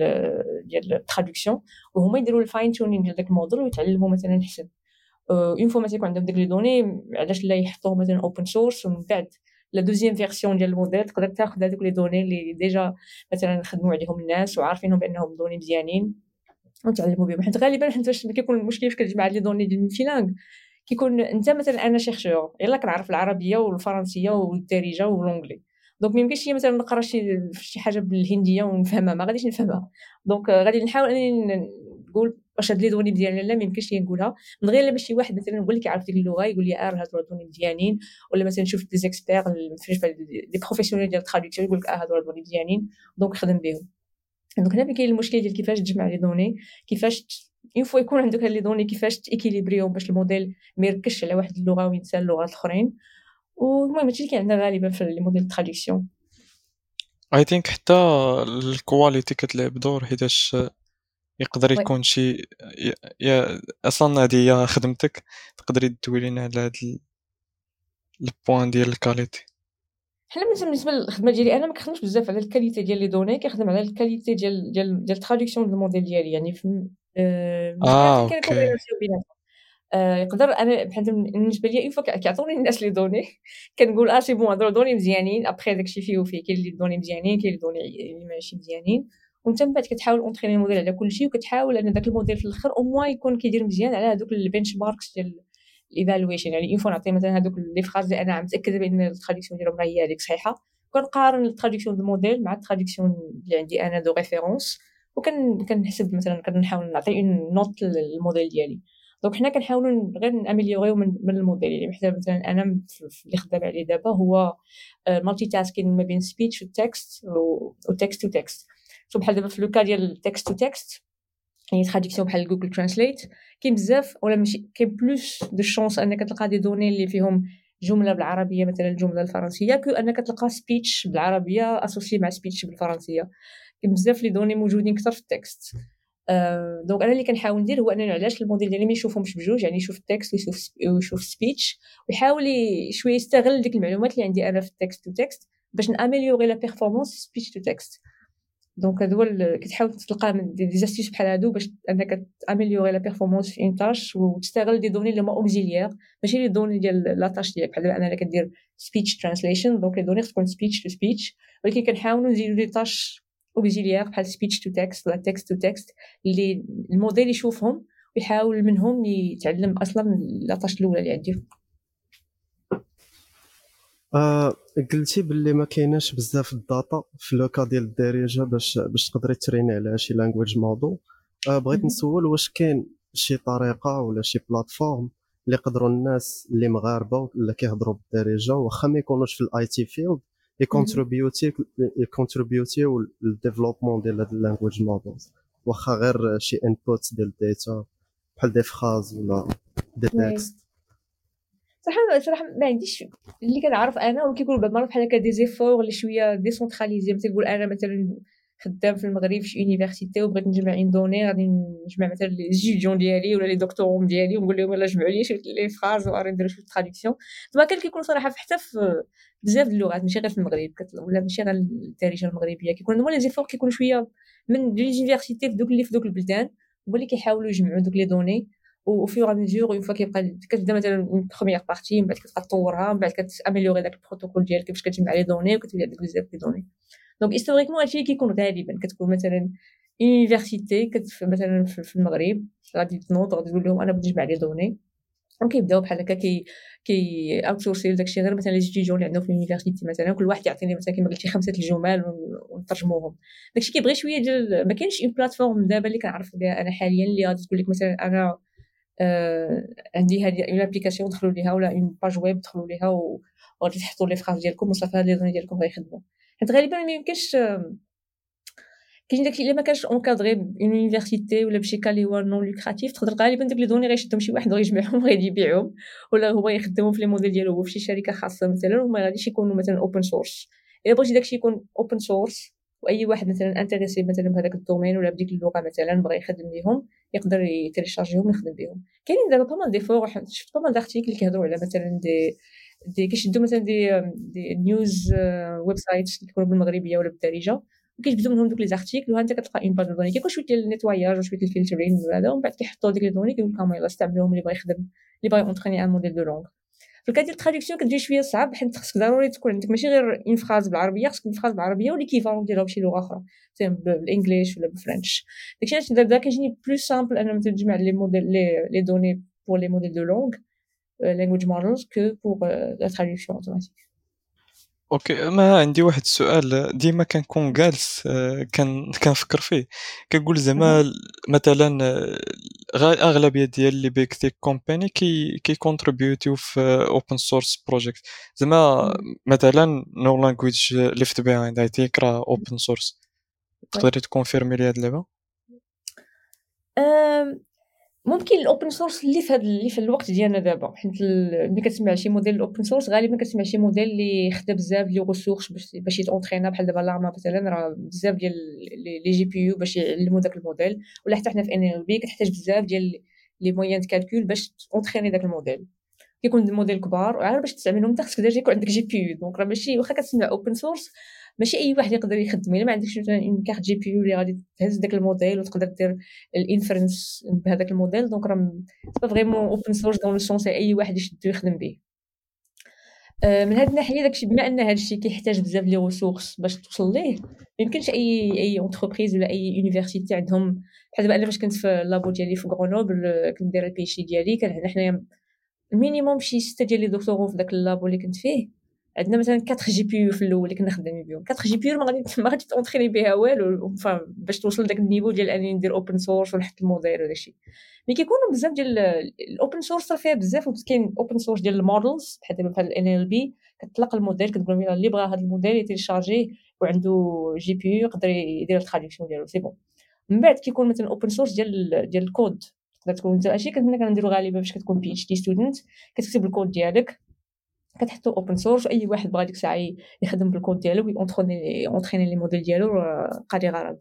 ديال ال traduction وهما يديروا ال fine-tuning ديال داك الموديل ويتعلموا مثلا حسن une fois ما تيكون عندهم ديك les données علاش لا يحطوه مثلا open source ومن بعد la deuxième version ديال الموديل تقدر تاخذ هذوك les données اللي déjà مثلا خدموا عليهم الناس وعارفينهم بانهم données مزيانين وتعلموا بهم حيت غالبا حيت واش كيكون المشكل فاش كتجمع les données ديال ال multilingue كيكون انت مثلا أنا chercheur يلا كنعرف العربيه والفرنسيه والدارجه و l'anglais donc ميمكنش ليا مثلا نقرا شي شي حاجة بالهنديه ونفهمها ما غاديش نفهمها donc غادي نحاول انني نقول واش هاد les données مزيانين؟ لا ما يمكنش لي نقولها. من غير باش شي واحد مثلا هو اللي كيعرف ديك اللغة يقول لي آه هادو données مزيانين. ولا مثلا نشوف دي زيكسبير des professionnels ديال ال traduction يقول لك آه هادو données مزيانين. donc خدم بهم. donc هنا كاين المشكل ديال كيفاش تجمع les données كيفاش une fois يكون عندك هاد les données كيفاش ت équilibrer هم باش الموديل ما يركزش على واحد اللغة وينسى اللغات الأخرين. والمهم هادشي اللي كاين عندنا غالبا في les modèles traduction I think حتى ال quality كتلعب دور حيتاش يقدر يكون شي يا أصلا هذه هي خدمتك تقدري تدوي لينا على هاد ال point ديال ال qualité. حنا بالنسبة للخدمة ديالي أنا ما كنخدمش بزاف على ال qualité ديال les données كنخدم على ال qualité ديال ديال ديال ال traduction ديال الموديل ديالي يعني في آه, آه okay. آه يقدر أنا بحال بالنسبة لي une fois كيعطوني الناس les données كنقول آه c'est bon هادو données مزيانين ابخي داكشي فيه وفيه كاين les données مزيانين كاين les données اللي ماشي مزيانين. وانت من بعد كتحاول entraîner الموديل على كلشي وكتحاول أن داك الموديل في الآخر au moins يكون كيدير مزيان على هذوك ال benchmarks ديال ال evaluation يعني une fois نعطي مثلا هذوك les phrases اللي أنا متأكدة بأن ال traduction ديالهم هي هذيك صحيحة. كنقارن ال traduction du modèle مع ال traduction اللي عندي أنا de référence وكن كنحسب مثلا كنحاول نعطي une note لل modèle ديالي. donc حنا كنحاولوا غير ن améliorer يو من, من الموديل. يعني مثلا مثلا أنا اللي خدام عليه دابا هو multitasking ما بين speech و text و text to text so بحال دابا في le cas ديال text to text يعني traduction بحال Google Translate كاين بزاف ولا ماشي كاين plus de chances أنك تلقى des données اللي فيهم جملة بالعربية مثلا الجملة الفرنسية. que أنك تلقى speech بالعربية associé مع speech بالفرنسية. كاين بزاف les données موجودين أكثر في ال text أه donc أنا اللي كنحاول ندير هو أنني علاش الموديل ديالي ما يشوفهمش بجوج يعني يشوف ال text ويشوف ويشوف speech ويحاول شوية يستغل ديك المعلومات اللي عندي أنا في ال text to text باش ن améliorer la performance speech to text donc هادو كتحاول تلقى des astuces بحال هادو باش انك ت améliorer la performance في une tâche وتستغل des données اللي هما اوكزيليير ماشي les données ديال la tâche ديالك بحال أنا اللي كندير speech translation donc les données تكون speech to speech ولكن كنحاولوا نزيدو des tâches auxiliaires بحال speech to text ولا text to text اللي الموديل يشوفهم ويحاول منهم يتعلم أصلا la tâche الاولى اللي عندي آه قلتي باللي ما كايناش بزاف ال data في le cas ديال الدارجة باش باش تقدري train ي على شي language model آه بغيت نسول واش كاين شي طريقة ولا شي plateforme اللي يقدروا الناس اللي مغاربة ولا كيهضروا بالدارجة واخا ما يكونوش في ال IT field ي contribute ي ي contribute ي لل développement ديال هاد ال language models واخا غير شي input ديال ال data بحال des phrases ولا des textes صراحة صراحة ما عنديش اللي كنعرف أنا وكيقول بعض المرات بحال هكا des efforts اللي شوية décentralisés مثلا تقول أنا مثلا خدام في المغرب في université وبغيت نجمع une donnée غادي نجمع مثلا les étudiants ديالي ولا les doctorants ديالي ونقول لهم يلاه جمعوا لي les phrases وغادي نديرو شوية traduction ما كان كيكون صراحة حتى في بزاف د اللغات ماشي غير في المغرب ولا ماشي غير الدارجة المغربية. كيكون هما les efforts كيكونوا شوية من les universités في دوك اللي في دوك البلدان هما اللي كيحاولوا يجمعوا دوك les données وفي ميزور اون فوا كيبقى كتبدا مثلا une première partie من بعد كتبقى تطورها من بعد كت améliorer داك البروتوكول ديالك باش كتجمع les données وكتولي عندك بزاف des données donc historiquement هادشي اللي كيكون غالبا كتكون مثلا université مثلا في المغرب غادي تنوض غادي تقول لهم أنا بغيت نجمع les données وكيبداو بحال هكا كي كي outsource ي داكشي غير مثلا les étudiants اللي عندهم في ال université مثلا كل واحد يعطيني مثلا كما قلتي خمسه الجمل ونترجموهم داكشي كيبغي شوية ديال ما كاينش une plateforme دابا اللي كنعرف بها أنا حاليا اللي غادي تقول لك مثلا أنا عندي هذه une application دخلوا ليها ولا une page web دخلوا ليها وغادي تحطوا les phrases ديالكم وصافي هاد les données ديالكم غيخدموا. حيت غالبا ما يمكنش كاين داكشي إلا ما كانش encadré une université ولا بشي كالي هو non lucratif تقدر غالبا داك les données غيشدهم شي واحد غيجمعهم غادي يبيعهم ولا هو يخدمهم في les modèles ديالو هو في شي شركة خاصة مثلا وما غاديش يكونوا مثلا open source إلا بغيتي داكشي يكون open source وأي واحد مثلا intéressé مثلا بهذاك ال domaine ولا بديك اللغة مثلا بغى يخدم بهم يقدر ي télécharger هم ويخدم بهم. كاينين دابا pas mal de fois شفت pas mal d'articles اللي كيهضروا على مثلا des des كيشدوا مثلا des des news web اللي كيكونوا بالمغربية ولا بالدارجة وكيجبدوا منهم دوك les articles وها انت كتلقى une base de données كيكون شوية ديال ال nettoyage وشوية ال filtering وهذا ومن بعد كيحطوا ديك les données كيقول لكم يلاه استعملوهم اللي بغا يخدم اللي بغا ي entraîner un modèle de langue في الكاد ديال ال traduction كتجي شوية صعب حيت خصك ضروري تكون عندك ماشي غير une phrase بالعربية خصك une phrase بالعربية و l'équivalent ديالها بشي لغة أخرى مثلا بال English ولا بال French داكشي علاش دابا كيجيني plus simple أنا تجمع les modèles les données pour les modèles de langue language models que pour la traduction automatique. OK ما عندي واحد السؤال ديما كنكون جالس كان كنفكر فيه. كنقول زعما مثلا أغلبية ديال les big tech companies كي contribute يو في open source project زعما مثلا No Language Left Behind I think راه open source تقدري ت confirmer لي هاد اللعبة؟ ممكن ال open source اللي في هذا اللي في الوقت ديالنا دابا. حيت ملي كتسمع شي modèle ال open source غالبا كتسمع شي موديل اللي خدا بزاف ديال ressources باش يت entraîner ا بحال دابا LLaMA مثلا راه بزاف ديال les GPU باش يعلموا داك الموديل. ولا حتى حنا في NLP كتحتاج بزاف ديال les moyens de calcul باش ت entraîner داك الموديل. كيكون الموديل كبار وعارف باش تستعملهم انت خصك déjà يكون عندك GPU donc راه ماشي واخا كتسمع open source ماشي أي واحد يقدر يخدم إلا ما عندكش مثلا carte GPU اللي غادي تهز داك الموديل وتقدر دير ال inférence بهذاك ال modèle donc راه pas vraiment open source dans le sens أي واحد يشدو يخدم به آه، من هذه الناحية داكشي بما أن هذا الشيء كيحتاج بزاف les ressources باش توصل ليه ما يمكنش أي أي entreprise ولا أي université عندهم. بحال دابا أنا فاش كنت في labo ديالي في غرونوبل كنت دايره ال PhD ديالي كان حنايا ال minimum شي ستة ديال les doctorants في داك ال labo اللي كنت فيه. عندنا مثلا 4 GPU في الأول اللي كنا خدامين بهم 4 GPU ما غادي ما غادي ت entraîner بها والو. باش توصل لذاك ال niveau ديال أنني ندير open source ونحط الموديل ولا شي. mais كيكونوا بزاف ديال ال open source راه فيها بزاف كاين open source ديال ال models بحال دابا بحال ال NLP كتطلق الموديل كتقول لهم اللي بغى هذا الموديل ي télécharger ه وعنده GPU يقدر يدير ال traduction ديالو. c'est bon من بعد كيكون مثلا open source ديال ديال الكود. تقدر تكون أنت هادشي كنا كنديرو غالبا باش كتكون PhD student كتكتب الكود ديالك. كتحطو open source أي واحد بغا ديك الساعة يخدم بالكود ديالو وي entraîner entraîner les modèles ديالو قادي غرض.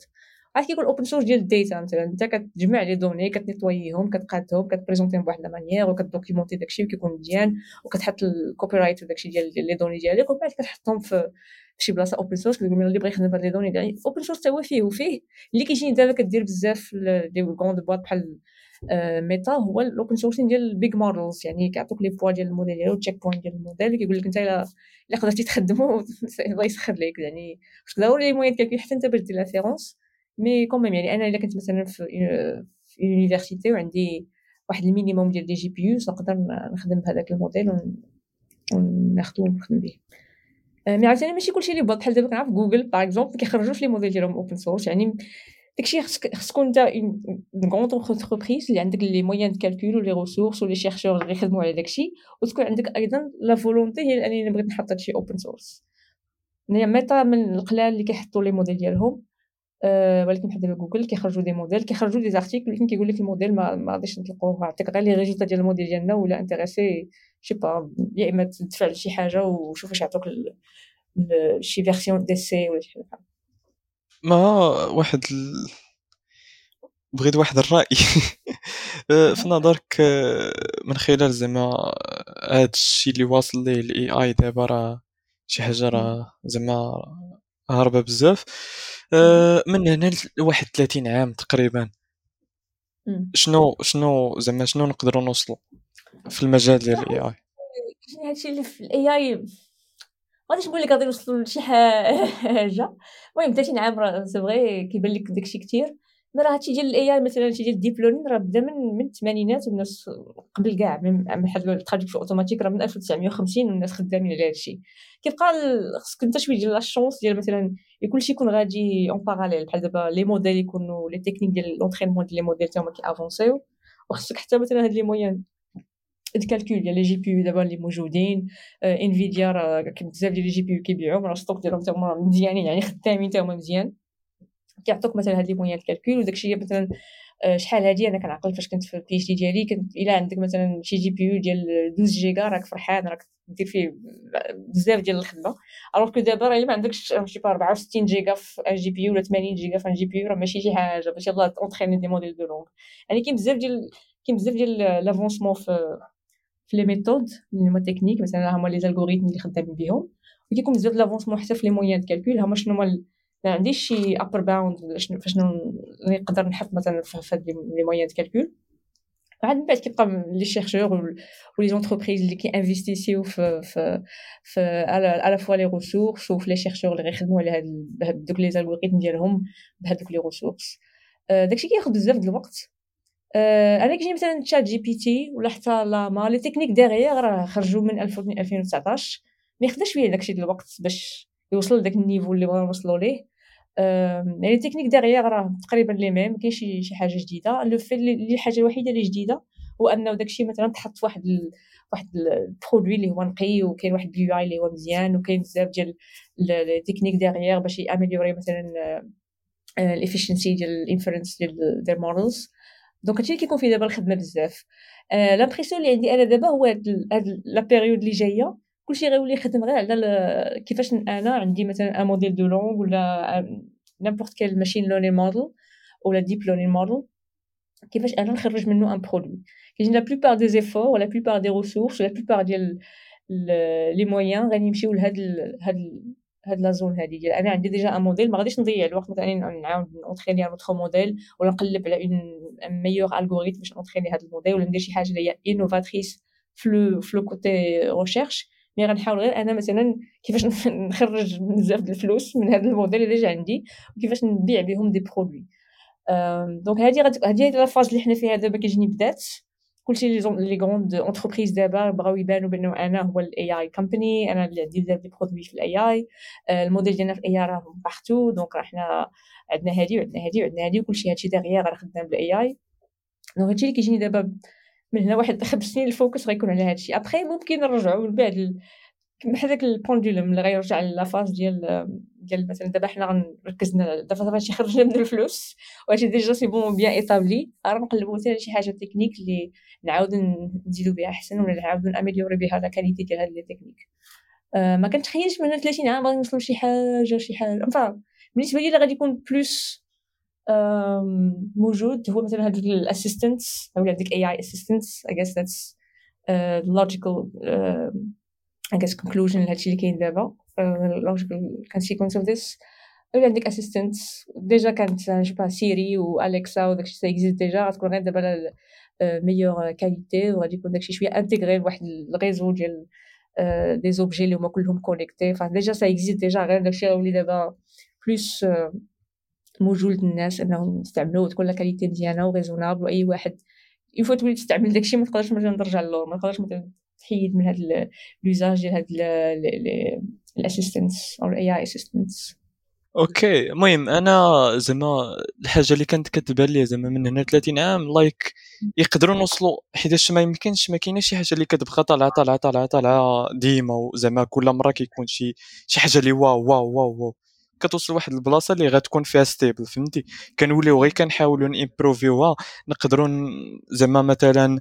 عاد كيكون open source ديال ال data مثلا؟ أنت كتجمع les données كت nettoyer هم كتقادهم كت présenter هم بواحد la manière وكت documenter داكشي وكيكون مزيان وكتحط ال copyright وداكشي ديال les données ديالك ومن بعد كتحطهم في شي بلاصة open source كتقول اللي بغى يخدم بهاد les données open source تا هو فيه وفيه. اللي كيجيني دابا كدير بزاف des grandes boîtes بحال Meta هو ال open sourcing ديال ال big models يعني كيعطوك les poids ديال الموديل ديالو checkpoint ديال الموديل كيقول لك أنت الا إلا قدرتي تخدمو الله يسخر لك يعني خصك ضروري les moyens calcul حتى أنت باش دير l'inférence mais quand même يعني أنا إلا كنت مثلا في في université وعندي واحد ال minimum ديال des GPU نقدر نخدم بهذاك الموديل وناخدو ونخدم به mais عاوتاني ماشي كلشي اللي بحال دابا كنعرف Google par exemple كيخرجوش les modèles ديالهم open source يعني داكشي خصك تكون أنت une grande entreprise اللي عندك les moyens calcul و les ressources و les chercheurs اللي يخدموا على داكشي وتكون عندك أيضا la volonté هي انني بغيت نحط هادشي open source Meta من القلال اللي كيحطوا les modèles ديالهم أه ولكن بحال دابا جوجل كيخرجوا des modèles كيخرجوا des articles ولكن كيقول لك الموديل ما, غاديش نطلقوه عطيك غير les résultats ديال الموديل ديالنا ولا intéressé je sais pas يا إما تدفع لشي حاجة وشوف واش يعطوك شي version d'essai ولا شي حاجة. ما واحد بغيت واحد الرأي. في نظرك من خلال زعما هاد الشيء اللي واصل ليه ال AI دابا راه شي حاجة راه زعما هاربة بزاف. من هنا لواحد 30 عام تقريبا. شنو شنو زعما شنو نقدروا نوصلوا في المجال ديال ال AI هادشي اللي في ال AI غاديش نقول لك غادي نوصلوا لشي حاجة المهم 30 عام راه c'est vrai كيبان لك داكشي كثير mais راه هادشي ديال ال AI مثلا هادشي ديال ال deep راه بدا من من الثمانينات والناس قبل كاع. من حد ال traduction automatique راه من 1950 والناس خدامين على هادشي. كيبقى خصك انت شوية ديال la chance ديال مثلا كلشي يكون غادي en parallèle بحال دابا les modèles يكونوا les techniques ديال l'entraînement ديال les modèles تا هما كي avancer يو. وخصك حتى مثلا هاد les moyens ال calcul ديال les GPU دابا اللي موجودين NVIDIA راه كاين بزاف ديال les GPU كيبيعوا راه ال stock ديالهم تا هما مزيانين يعني خدامين تا مزيان. كيعطوك مثلا هاد les moyens ال calcul وداكشي مثلا آه، شحال هادي؟ أنا كنعقل فاش كنت في ال PhD ديالي. كنت إلا عندك مثلا شي GPU ديال 12 جيجا راك فرحان راك دير فيه بزاف ديال الخدمة. alors que دابا راه ما عندكش شي 64 جيجا في un GPU ولا 80 جيجا في un GPU راه ماشي شي حاجة. باش يلاه entraîner des modèles de langue. يعني كاين بزاف ديال كاين بزاف ديال l'avancement في في les méthodes هما techniques مثلا هما les algorithmes اللي خدامين بهم وكيكون بزاف l'avancement حتى في les moyens calcul هما شنو هما ما عنديش شي upper bound فشنو نقدر نحط مثلا في هاد les moyens calcul عاد من بعد كيبقى les chercheurs و les entreprises اللي كي investiss يو في في في à la fois les ressources وفي les chercheurs اللي غيخدموا على هاد دوك les algorithmes ديالهم بهادوك les ressources داكشي كياخذ بزاف د الوقت أنا كيجي مثلا ChatGPT ولا حتى Llama les techniques derrière راه خرجوا من 2019 ما ياخذش فيه داكشي د الوقت باش يوصل لداك ال niveau اللي بغا نوصلوا ليه. يعني ال techniques derrière راه تقريبا les mêmes كاين شي شي حاجة جديدة. لو في اللي الحاجة الوحيدة اللي جديدة هو أنه داكشي مثلا تحط في واحد ال... واحد ال produit اللي هو نقي وكاين واحد ال UI اللي هو مزيان وكاين بزاف ديال ال techniques derrière باش ي améliorer مثلا ال efficiency ديال ال inference ديال ديال models donc هادشي كيكون فيه دابا الخدمه بزاف l'impression اللي عندي أنا دابا هو هاد la période اللي جاية كلشي غيولي يخدم غير على كيفاش أنا عندي مثلا un modèle de langue ولا n'importe quel machine learning model ولا deep learning model كيفاش أنا نخرج منه un produit كاين la plupart des efforts و la plupart des ressources و la plupart ديال les moyens غادي نمشيو لهاد هاد هاد la zone هادي ديال أنا عندي déjà un modèle ما غاديش نضيع الوقت مثلا نعاود ن entraîner un autre modèle ولا نقلب على un meilleur algorithme باش ن entraîner هاد الموديل ولا ندير شي حاجة اللي هي innovatrice في le côté recherche mais غنحاول غير أنا مثلا كيفاش نخرج بزاف د الفلوس من هذا الموديل اللي جا عندي وكيفاش نبيع بهم des produits donc هادي هادي la phase اللي حنا فيها دابا كيجيني بدات. كلشي les grandes entreprises دابا بغاو يبانوا بأنه أنا هو ال AI company أنا اللي عندي بزاف des produits في ال AI ال modèle ديالنا في ال AI راه partout donc راه حنا عندنا هادي وعندنا هادي وعندنا هادي وكلشي هادشي derrière راه خدام بال AI donc هادشي اللي كيجيني دابا من هنا واحد خمس سنين ال focus غيكون على هادشي. ابخي ممكن نرجعوا من بعد بحال داك ال pendule اللي غيرجع la phase ديال ديال مثلا دابا حنا ركزنا دابا فاش خرجنا من الفلوس وهادشي déjà c'est bon bien établi. راه نقلبوا حتى شي حاجة تكنيك اللي نعاودو نزيدو بها أحسن ولا نعاودو ن améliorer بها la qualité ديال هاد les techniques أه ما كنتخيلش من 30 عام غادي نوصلوا لشي حاجة شي حاجة. enfin بالنسبة لي غادي يكون plus موجود هو مثلا هاد ال assistant أو هذيك AI assistant I guess that's I guess conclusion لهادشي اللي كاين دابا logical consequence of this? ولا عندك assistant déjà كانت je sais pas Siri و Alexa وداكشي ça existe déjà غتكون غير دابا meilleure qualité وغادي يكون داكشي شوية intégré لواحد ال réseau ديال des objets اللي هما كلهم connectés ف déjà ça existe déjà غير داكشي غيولي دابا plus موجود للناس انهم يستعملوه وتكون la qualité مزيانه و raisonnable واي واحد fois تولي تستعمل داكشي ما تقدرش ترجع للور ما تقدرش مثلا تحيد من هاد l'usage ديال هاد ال assistants أو ال AI assistants okay. المهم أنا زعما الحاجة اللي كانت كتبان لي زعما من هنا 30 عام like يقدروا نوصلوا حيتاش ما يمكنش ما كاينش شي حاجة اللي كتبقى طالعة طالعة طالعة طالعة ديما وزعما كل مرة كيكون شي شي حاجة اللي wow wow wow, wow. كتوصل لواحد البلاصة اللي غتكون فيها stable فهمتي؟ كنوليو غير كنحاولوا ن improve يوها نقدروا زعما مثلا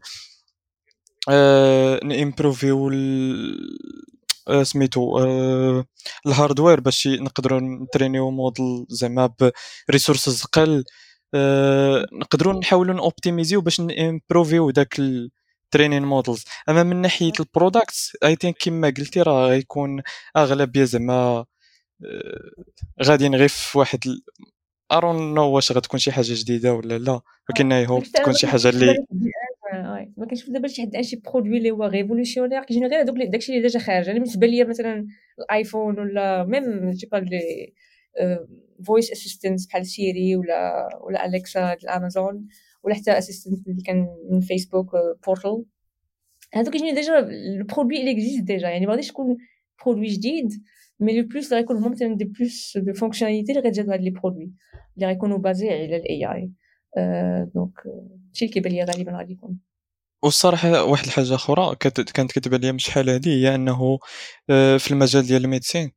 آه ن improve يو آه سميتو آه ال hardware باش نقدروا ن train يو model زعما ب resources قل. آه نقدروا نحاولوا ن optimize يو باش ن improve يو داك ال training models أما من ناحية ال products I think كما قلتي راه غيكون أغلبية زعما غادي غير في واحد ارون نو واش غتكون شي حاجة جديدة ولا لا ولكن I hope تكون شي حاجة اللي ما كنشوف دابا شي حد شي produit اللي هو révolutionnaire كيجيني غير هذوك داكشي اللي déjà خارج أنا بالنسبة ليا مثلا ال iPhone ولا même je sais pas les voice assistants بحال Siri ولا ولا Alexa ديال امازون ولا حتى assistant اللي كان من Facebook Portal هذوك كيجيني déjà ال produit اللي existe déjà يعني ما غاديش تكون produit جديد mais le plus غيكون هما مثلا des plus de fonctionnalités اللي غيتزادو هاد les produits اللي غيكونوا basés على ال AI donc هادشي اللي كيبان ليا غالبا غادي يكون والصراحة واحد الحاجة أخرى كانت كتبان لي شحال هادي هي أنه في المجال ديال ال medicine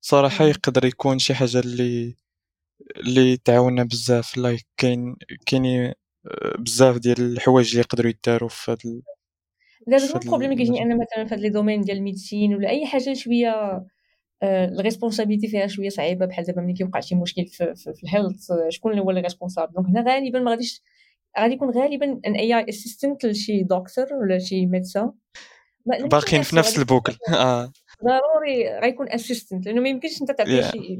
صراحة يقدر يكون شي حاجة اللي اللي تعاوننا بزاف like كاين كاين بزاف ديال الحوايج اللي يقدروا يداروا في هذا دابا ال problème اللي كيجيني أنا مثلا في هاد les domaines ديال ال médecine ولا أي حاجة شوية ال responsabilité فيها شوية صعيبة بحال دابا ملي كيوقع شي مشكل في, في, في ال health شكون اللي هو اللي responsable donc هنا غالبا ما غاديش غادي يكون غالبا un AI assistant لشي دكتور ولا شي médecin باقيين في نفس ال boucle. آه. ضروري غيكون assistant لأنه ما يمكنش أنت تعطي yeah. شي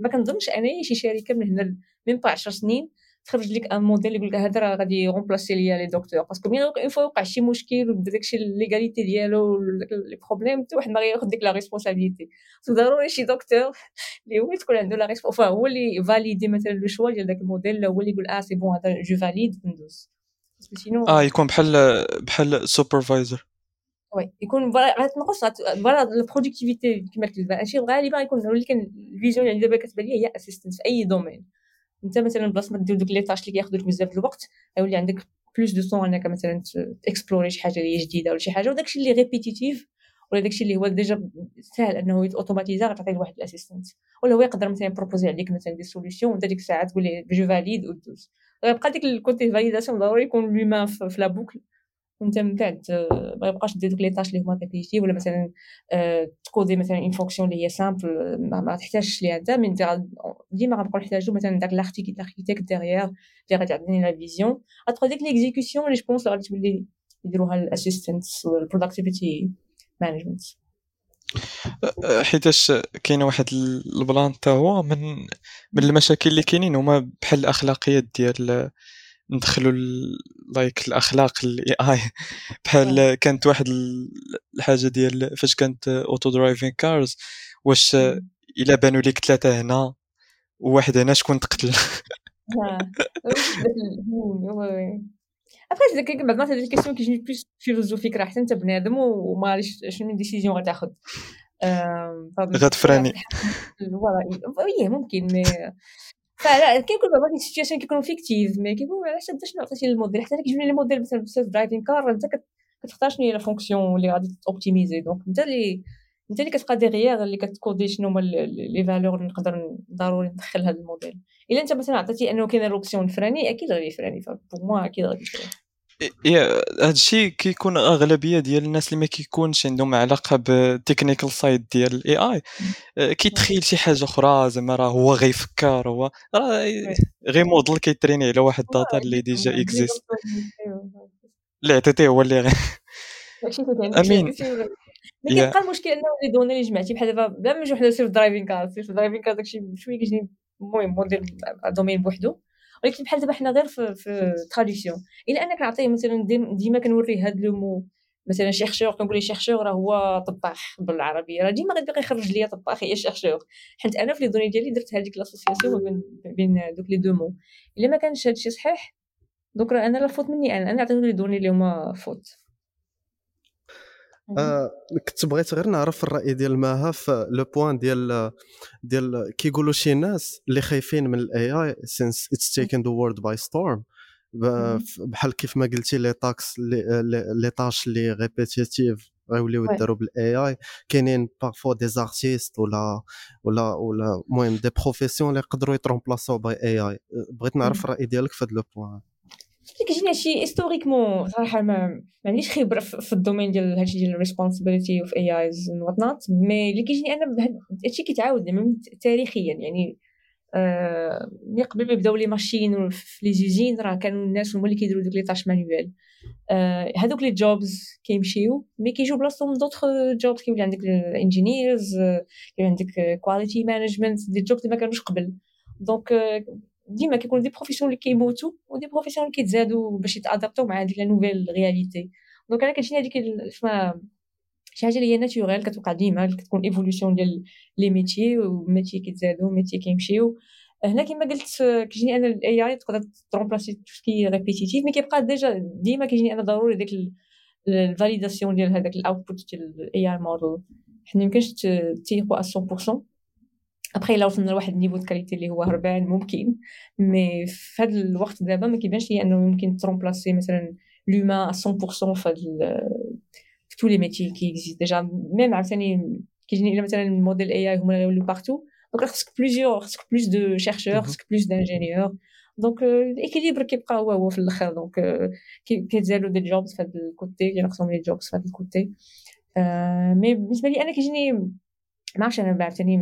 ما كنظنش أنا شي شركة من هنا من 10 سنين تخرج لك un modèle يقول لك هذا راه غادي ي remplacer ليا les docteurs. parce que même une fois وقع شي مشكل وبدا داكشي ال légalité ديالو les problèmes حتى واحد ما غياخذ ديك la responsabilité ضروري شي دكتور اللي هو تكون عنده la réponse هو اللي validé مثلا لو شوا ديال داك الموديل هو اللي يقول آه c'est bon هذا je valide ندوز آه يكون بحال بحال supervisor oui يكون غتنقص voilà ال productivité كما قلت غالبا غيكون هو اللي كان ال vision اللي دابا كتبان لي هي assistant في أي domaine انت مثلا بلاصة ما دير دوك les tâches اللي كياخذوا بزاف الوقت غيولي عندك plus de temps أنك مثلا t'explorer ي شي حاجة جديدة ولا شي حاجة وداكشي اللي répétitif ولا داكشي اللي هو déjà ساهل أنه automatisé غتعطي لواحد ال assistant. ولا هو يقدر مثلا proposer عليك مثلا des solutions وأنت ديك الساعة تقول ليه je valide ودوز غيبقى ديك ال côté validation ضروري يكون l'humain في la boucle وانت من بعد ما يبقاش دير دوك les tâches اللي هما répétitives ولا مثلا ت coder مثلا une fonction اللي هي simple ما تحتاجش ليها انت من ديما غنبقاو نحتاجو مثلا داك l'architecte derrière اللي غتعطيني la vision اتخا ديك l'exécution اللي je pense غادي تولي يديروها ال assistant وال productivity management حيتاش كاين واحد ال plan حتى هو من من المشاكل اللي كاينين هما بحال الأخلاقيات ديال ندخلوا like الأخلاق ال AI بحال كانت واحد الحاجة ديال فاش كانت auto-driving cars واش إلا بانوا لك ثلاثة هنا وواحد هنا شكون تقتل؟ ابخي كاين بعض المرات هاد ال question كيجيني plus philosophique راه حتى انت بنادم وما عرفتش شنو décision غتاخذ غت freiner. voilà ممكن mais voilà كيكون بعض ال situations كيكونوا fictives mais كيقول علاش انت شنو عطيتي للموديل حتى كيجيوني les modèles مثلا في ال self-driving car انت كتختار شنو هي la fonction اللي غادي optimiser donc انت اللي انت اللي كتبقى derrière اللي كت coder شنو هما les valeurs اللي نقدر ضروري ندخل هذا الموديل الا انت مثلا عطيتي انه كاين l'option الفلاني أكيد غادي ي freiner ف pour moi أكيد غادي يفراني يا هذا الشيء كيكون أغلبية ديال الناس اللي ما كيكونش عندهم علاقة بال technical side ديال ال AI كيتخيل شي حاجة أخرى زعما راه هو غيفكر هو راه غير modèle كي traîner على واحد ال data اللي déjà existe. اللي عطيتيه هو اللي غير أمين. كيبقى المشكل إنه les données اللي جمعتي بحال دابا بلا ما نجيو حنا self-driving car self-driving car داكشي شوية كيجيني المهم modèle domaine بوحدو. ولكن بحال دابا حنا غير في في traduction إلا أنا كنعطيه مثلا ديما كنوريه هاد le mot مثلا chercheur كنقول chercheur راه هو طباخ بالعربيه راه ديما غادي يخرج ليا طباخ هي chercheur حيت أنا في les données ديالي درت هذيك l'association بين بين دوك les deux mots. إلا ما كانش هادشي صحيح دوك راه أنا la faute مني أنا أنا عطيت les données اللي هما fautes. آه كنت بغيت غير نعرف الرأي ديال ماها في le point ديال ديال كيقولوا شي ناس اللي خايفين من ال AI since it's taken the world by storm بحال كيف ما قلتي les tasks les tâches اللي répétitives غيوليو يداروا بال AI كاينين parfois des artistes ولا ولا ولا المهم des professions اللي يقدروا يت remplacer و by AI بغيت نعرف الرأي ديالك في هذا le point. كيجيني هادشي historiquement صراحة ما, ما عنديش خبره في ال domaine ديال هادشي ديال ال responsibility of AI's whatnot mais اللي كيجيني أنا هادشي كيتعاود تاريخيا يعني آه ملي قبل ما يبداو les machines في les usines راه كانوا الناس هما اللي كيديروا دوك les tâches manuelles آه هادوك les jobs كيمشيو mais كيجيو بلاصتهم d'autres jobs كيولي عندك ال engineers كيولي عندك quality management des jobs اللي ما كانوش قبل. donc ديما كيكونوا des professions اللي كيموتوا و des professions اللي كيتزادوا باش يت adapter و مع هذيك la nouvelle réalité donc أنا كتجيني هذيك شي حاجة اللي هي naturelle كتوقع ديما كتكون évolution ديال les métiers و métiers كيتزادوا métiers كيمشيو. هنا كما قلت كيجيني أنا ال AI تقدر ت remplacer tout ce qui répétitif mais كيبقى déjà ديما كيجيني أنا ضروري ديك ال validation ديال هذاك ال output ديال ال AI model حنا ميمكنش تيقو 100% ابخي الا وصلنا لواحد ال niveau de qualité اللي هو هربان ممكن. mais في هذا الوقت دابا ما كيبانش لي أنه يمكن ت remplacer مثلا l'humain 100% في هاد في tous les métiers qui existent déjà même عاوتاني كيجيني إلا مثلا ال modèle AI هما اللي غيوليو partout donc خصك plusieurs خصك plus de chercheurs خصك plus d'ingénieurs donc ال équilibre كيبقى هو هو في الآخر. donc كيتزادوا des jobs في هذا ال côté كينقصوا les jobs في هذا ال côté. mais بالنسبة لي أنا كيجيني ما عرفتش أنا بعتني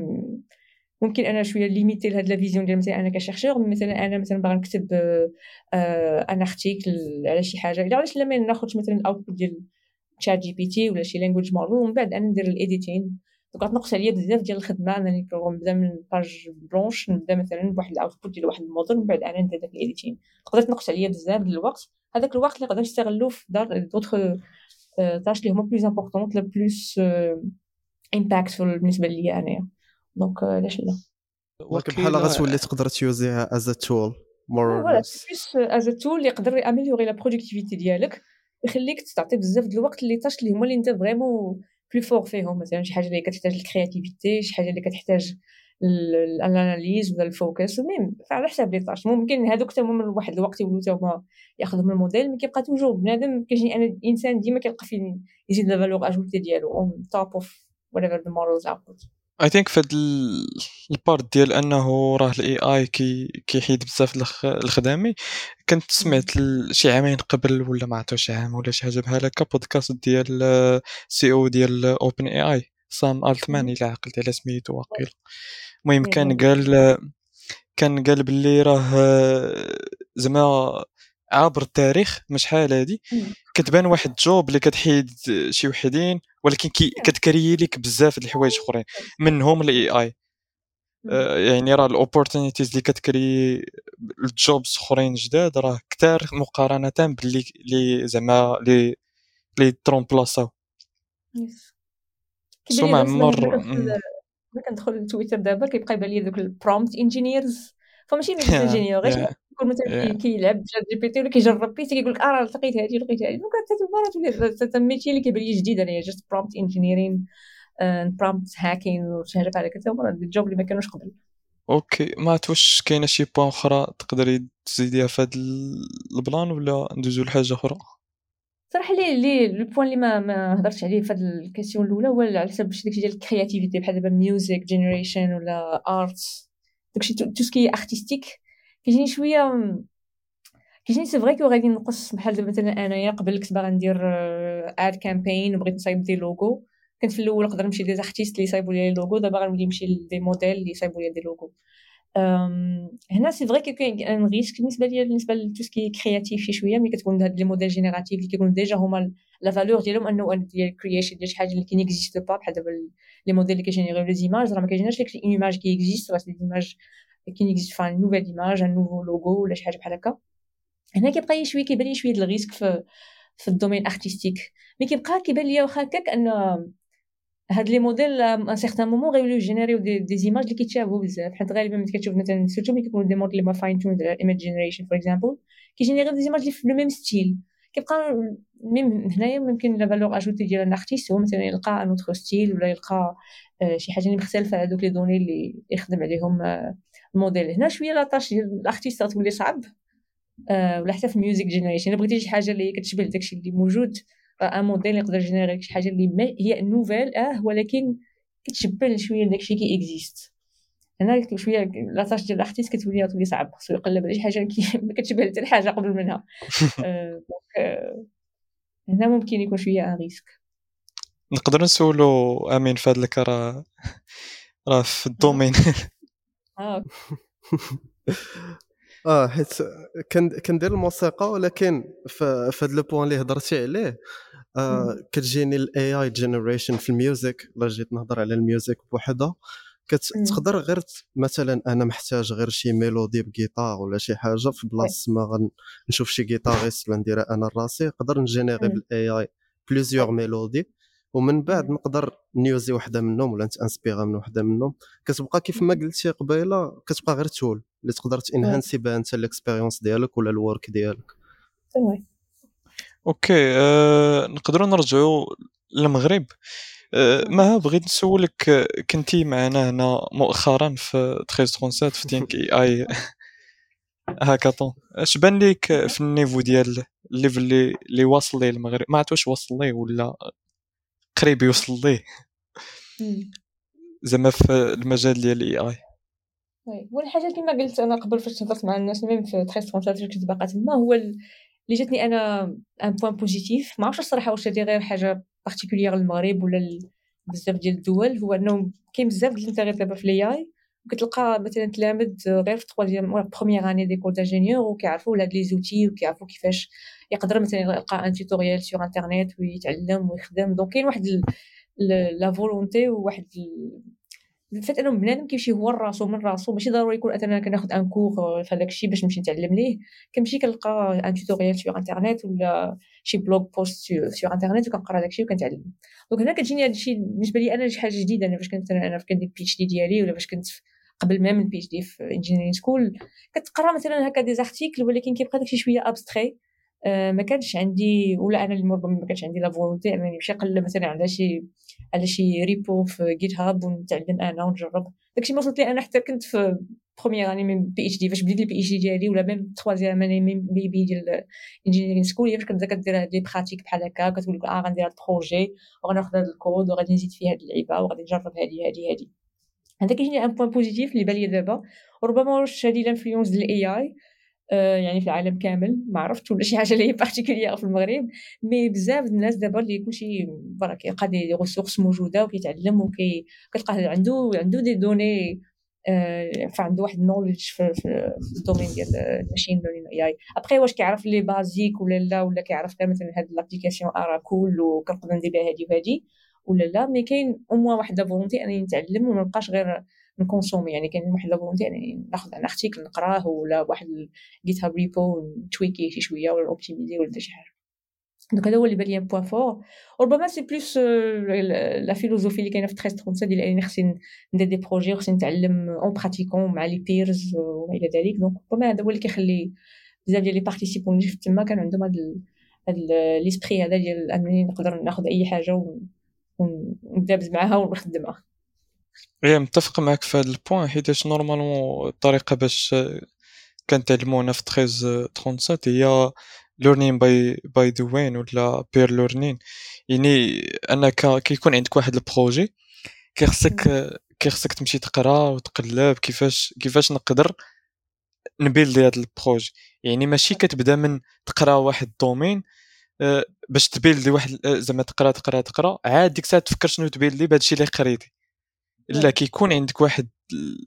ممكن أنا شوية limitée لهاد la vision ديال مثلا أنا ك chercheur مثلا أنا مثلا باغا نكتب un article على شي حاجة. إلا علاش لا ما ناخذش مثلا ال output ديال ChatGPT ولا شي language model ومن بعد أنا ندير ال editing donc غتنقص عليا بزاف ديال الخدمة. انني نبدا من page blanche نبدا مثلا بواحد ال output ديال واحد الموديل من بعد أنا ندير داك ال editing تقدر تنقص عليا بزاف ديال الوقت. هذاك الوقت اللي نقدر نستغلو في دار d'autres tâches اللي هما plus importantes la plus impactful بالنسبة ليا أنايا. donc علاش لا ولكن بحال غتولي تقدر تيوزيها از تول مور فوالا بلوس از تول اللي يقدر ي améliorer la productivité ديالك يخليك تعطي بزاف ديال الوقت اللي tâches اللي هما اللي انت vraiment plus fort فيهم. مثلا شي حاجة اللي كتحتاج ال créativité شي حاجة اللي كتحتاج ال analyse ولا ال focus المهم على حساب les tâches ممكن هذوك حتى هما واحد الوقت يولوا حتى هما ياخذوا من ال modèle mais كيبقى toujours. بنادم كيجيني أنا الإنسان ديما كيلقى فين يزيد la valeur ajoutée ديالو on top of whatever the models output I think في هاد ال part ديال أنه راه ال AI كي كيحيد بزاف الخدامي. كنت سمعت شي عامين قبل ولا ما عرفتش عام ولا شي حاجة بحال هكا بودكاست ديال CEO ديال OpenAI Sam Altman الا عقلت على سميتو واقيلا. المهم كان قال كان قال باللي راه زعما عابر التاريخ من شحال هادي. كتبان واحد job اللي كتحيد شي وحدين ولكن كي كت créer لك بزاف د الحوايج اخرين منهم ال AI آه، يعني راه ال opportunities اللي كت créer ال jobs اخرين جداد راه كثار مقارنة باللي اللي زعما اللي اللي ترومبلاساو سو معمر كندخل تويتر دابا كيبقى يبان لي دوك ال prompt engineers فماشي ميكس engineer غير يكون مثلا كيلعب ChatGPT ولا كيجرب بيتي كيقول لك آه لقيت هذه لقيت هذه donc حتى تما métier اللي كيبان لي جديد. انايا just prompt engineering prompt hacking وشي حاجة بحال هكا حتى هما ال job اللي ما كانوش قبل. okay. ما واش كاينة شي point أخرى تقدري تزيديها في هذا ال plan ولا ندوزو لحاجة أخرى؟ صراحة les les le point اللي ما ما هضرتش عليه في هذه ال question الأولى هو على حسب داكشي ديال ال creativity بحال دابا music generation ولا art داكشي tout ce qui est artistique كيجيني شوية كيجيني c'est vrai غادي نقص بحال دابا مثلا انايا قبل كنت باغا ندير ad campaign وبغيت نصايب des logos كنت في الأول نقدر نمشي des artistes اللي يصايبوا les logos دابا غنولي نمشي ل des modèles اللي يصايبوا لي des logos هنا c'est vrai كاين un risque بالنسبة ليا بالنسبة ل tout ce qui est créatif شي شوية ملي كتكون هاد les modèles génératifs اللي كيكونوا déjà هما la valeur ديالهم انه ديال creation ديال شي حاجة اللي qui n'existe pas بحال دابا les modèles اللي كي générer يو les images راه ما كيجيناش لك une image qui existe راه c'est image qui n'existe pas une nouvelle image un nouveau logo ولا شي حاجة بحال هكا. هنا كيبقى شوية كيبان لي شوية ال risque في في ال domaine artistique mais كيبقى كيبان ليا واخا هكاك أن هاد les modèles un certain moment غيوليو générer يو des, des images اللي كيتشابهوا بزاف. حيت غالبا ملي كتشوف مثلا surtout ملي كيكونوا des modèles اللي ما fine-tune image generation for example كي générer يو des images اللي في le même style كيبقى même هنايا ممكن la valeur ajoutée ديال un artiste هو مثلا يلقى un autre style ولا يلقى شي حاجة اللي مختلفة على دوك les données اللي يخدم عليهم الموديل هنا شوية la tâche ديال ال artiste تولي صعب آه ولا حتى في الميوزيك جينيريشن إلا بغيتي شي حاجة اللي كتشبه داكشي اللي موجود un modèle يقدر ي générer شي حاجة اللي هي nouvelle آه ولكن كتشبه شوية داكشي qui existe هنا شوية la tâche ديال ال artiste كتولي تولي صعب. خصو يقلب على شي حاجة ما كتشبه حتى الحاجة قبل منها. آه آه هنا ممكن يكون شوية un risque نقدر نسولو آمين فهاد راه راه في ال domaine. آه. آه. حيت كندير الموسيقى ولكن في هذا le point اللي هضرتي عليه آه كتجيني ال AI generation في ال music الا جيت نهضر على ال music بوحدها. كتقدر غير مثلا أنا محتاج غير شي mélodie بجيتار ولا شي حاجة في بلاصة ما غنشوف شي guitariste ولا نديرها أنا راسي نقدر ن générer بال AI plusieurs mélodies ومن بعد نقدر ن user وحدة منهم ولا نت inspirer من وحدة منهم. كتبقى كيف ما قلتي قبيلة كتبقى غير tool اللي تقدر t enhance ي بها أنت ال expérience ديالك ولا ال work ديالك. okay أه نقدروا نرجعوا للمغرب. أه ما بغيت نسولك كنتي معنا هنا مؤخرا في 1337 في Think AI هاكاطون اش بان ليك في ال niveau ديال ال level اللي اللي واصل ليه المغرب؟ ما عرفت واش واصل ليه ولا قريب يوصل ليه. زعما في المجال ديال ال AI هو الحاجة كما قلت أنا قبل فاش هضرت مع الناس même في 13 فاش كنت باقا تما هو اللي جاتني أنا un point positif ما عرفتش الصراحة واش هذه غير حاجة particulière للمغرب ولا بزاف ديال الدول. هو أنه كاين بزاف ديال ال intérêt دابا في ال AI مثلا تلامذ غير في troisième ولا première année d'école d'ingénieurs وكيعرفوا هاد les outils وكيعرفوا كيفاش يقدر مثلا يلقى un tutoriel sur internet ويتعلم ويخدم. donc كاين واحد la volonté وواحد ال fait انه بنادم كيمشي هو راسو من راسو ماشي ضروري يكون أنا كناخذ un cours في هذاك الشيء باش نمشي نتعلم ليه. كنمشي كنلقى un tutoriel sur internet ولا شي blog post sur internet وكنقرا داك الشيء وكنتعلم. donc هنا كتجيني هذا الشيء بالنسبة لي أنا شي حاجة جديدة أنا فاش كنت أنا فاش كندير PhD ديالي ولا فاش كنت قبل ما من PhD في engineering school كتقرا مثلا هكا des articles ولكن كيبقى داكشي شوية abstrait آه، ما كانش عندي ولا أنا اللي ربما ما كانش عندي la volonté انني نمشي نقلب مثلا على شي على شي repo في GitHub ونتعلم أنا ونجرب. داكشي ما وصلت لي أنا حتى كنت في première année من PhD فاش بديت ال PhD ديالي ولا même troisième année من بي بي ديال engineering school فاش كنت كدير des pratiques بحال هكا. كتقول لك آه غندير هاد ال projet وغناخذ هاد الكود وغادي نزيد فيه هاد اللعيبة وغادي نجرب هادي هادي هادي. هذا كيجيني un point positif اللي بالي دابا. وربما واش هادي l'influence ديال ال AI آه، يعني في العالم كامل ما عرفتش ولا شي حاجة اللي هي particulière في المغرب. mais بزاف الناس دابا اللي كلشي برا كيلقى des ressources موجودة وكيتعلم وكي كتلقى عنده عنده des données آه فعنده واحد ال knowledge في, في, ال domaine ديال ال machine learning AI après واش كيعرف les basics ولا لا ولا كيعرف مثلا هاد l'application ارا كول وكنقدر ندير بها هادي وهادي ولا لا. mais كاين أو واحد la volonté أنني نتعلم وما نبقاش غير ن consommer يعني كاين واحد la volonté يعني ناخذ un article نقراه ولا واحد GitHub repo ن tweaker شي شوية ولا optimiser ولا شي حاجة. donc هذا هو اللي بان لي point fort وربما c'est plus la philosophie اللي كاينة في 1337 ديال انني خصني ندير des projets وخصني نتعلم en pratiquant مع les peers وما إلى ذلك. donc ربما هذا هو اللي كيخلي بزاف ديال les participants اللي تما كان عندهم هذا l'esprit هذا ديال إنني نقدر ناخذ أي حاجة وندابز معاها ونخدمها. إيه متفق معك في هذا ال point حيتاش normalement الطريقة باش كنتعلمونا في 13 37 هي learning by by doing ولا peer learning يعني أنك كيكون عندك واحد ال projet كيخصك كيخصك تمشي تقرا وتقلب كيفاش كيفاش نقدر ن build ي هذا ال projet. يعني ماشي كتبدا من تقرا واحد ال domaine آه، باش ت build ي واحد آه، زعما تقرا تقرا تقرا عاد ديك الساعة تفكر شنو ت build ي بهذا الشيء اللي قريتي. إلا كيكون عندك واحد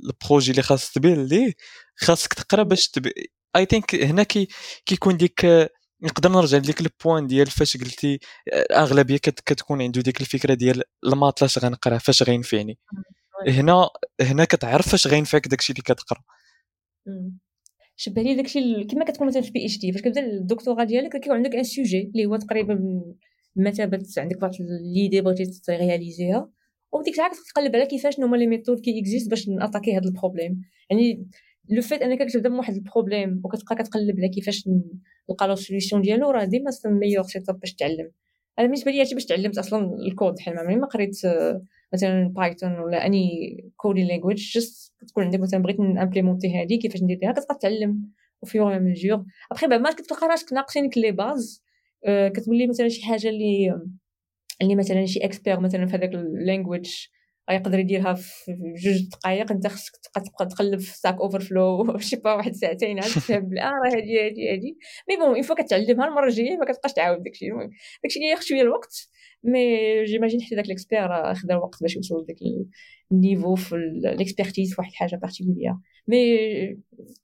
ال projet اللي خاص ت build ي خاصك تقرا باش تبي I think هنا كي كيكون ديك نقدر نرجع لديك ال point ديال فاش قلتي أغلبية كتكون عنده ديك الفكرة ديال ال maths لاش غنقرا فاش غينفعني. هنا هنا كتعرف فاش غينفعك داكشي اللي كتقرا. شبه لي داكشي كما كتكون مثلا في PhD فاش كتبدا الدكتوراه ديالك كيكون عندك un sujet اللي هو تقريبا بمثابه عندك واحد l'idée بغيتي ت réaliser ها. وديك الساعة كتقلب على كيفاش هما les méthodes qui existent باش ن attaquer هذا ال problème. يعني le fait أنك كتبدأ من واحد ال problème وكتبقى كتقلب على كيفاش نلقى la solution ديالو راه ديما c'est meilleur setup باش تعلم. أنا بالنسبة لي باش تعلمت أصلا الكود حيت ما قريت مثلا Python ولا اني coding language juste كتكون عندك مثلا بغيت ن implémenter هذه كيفاش ندير بها كتبقى تعلم وفي يوم mais juste après بعد ما كتلقى راسك ناقصينك les bases كتولي مثلا شي حاجة اللي اللي مثلا شي expert مثلا في هذاك ال language يقدر يديرها في جوج دقائق أنت خصك تبقى تقلب في Stack Overflow شي با واحد ساعتين عاد تفهم بلا راه هادي هادي هادي. mais bon une fois كتعلمها المرة الجاية ما كتبقاش تعاود داكشي. داكشي اللي ياخذ شوية الوقت mais j'imagine حتى داك ال expert خدا وقت باش يوصل لداك ال niveau في ال expertise في واحد الحاجة particulière mais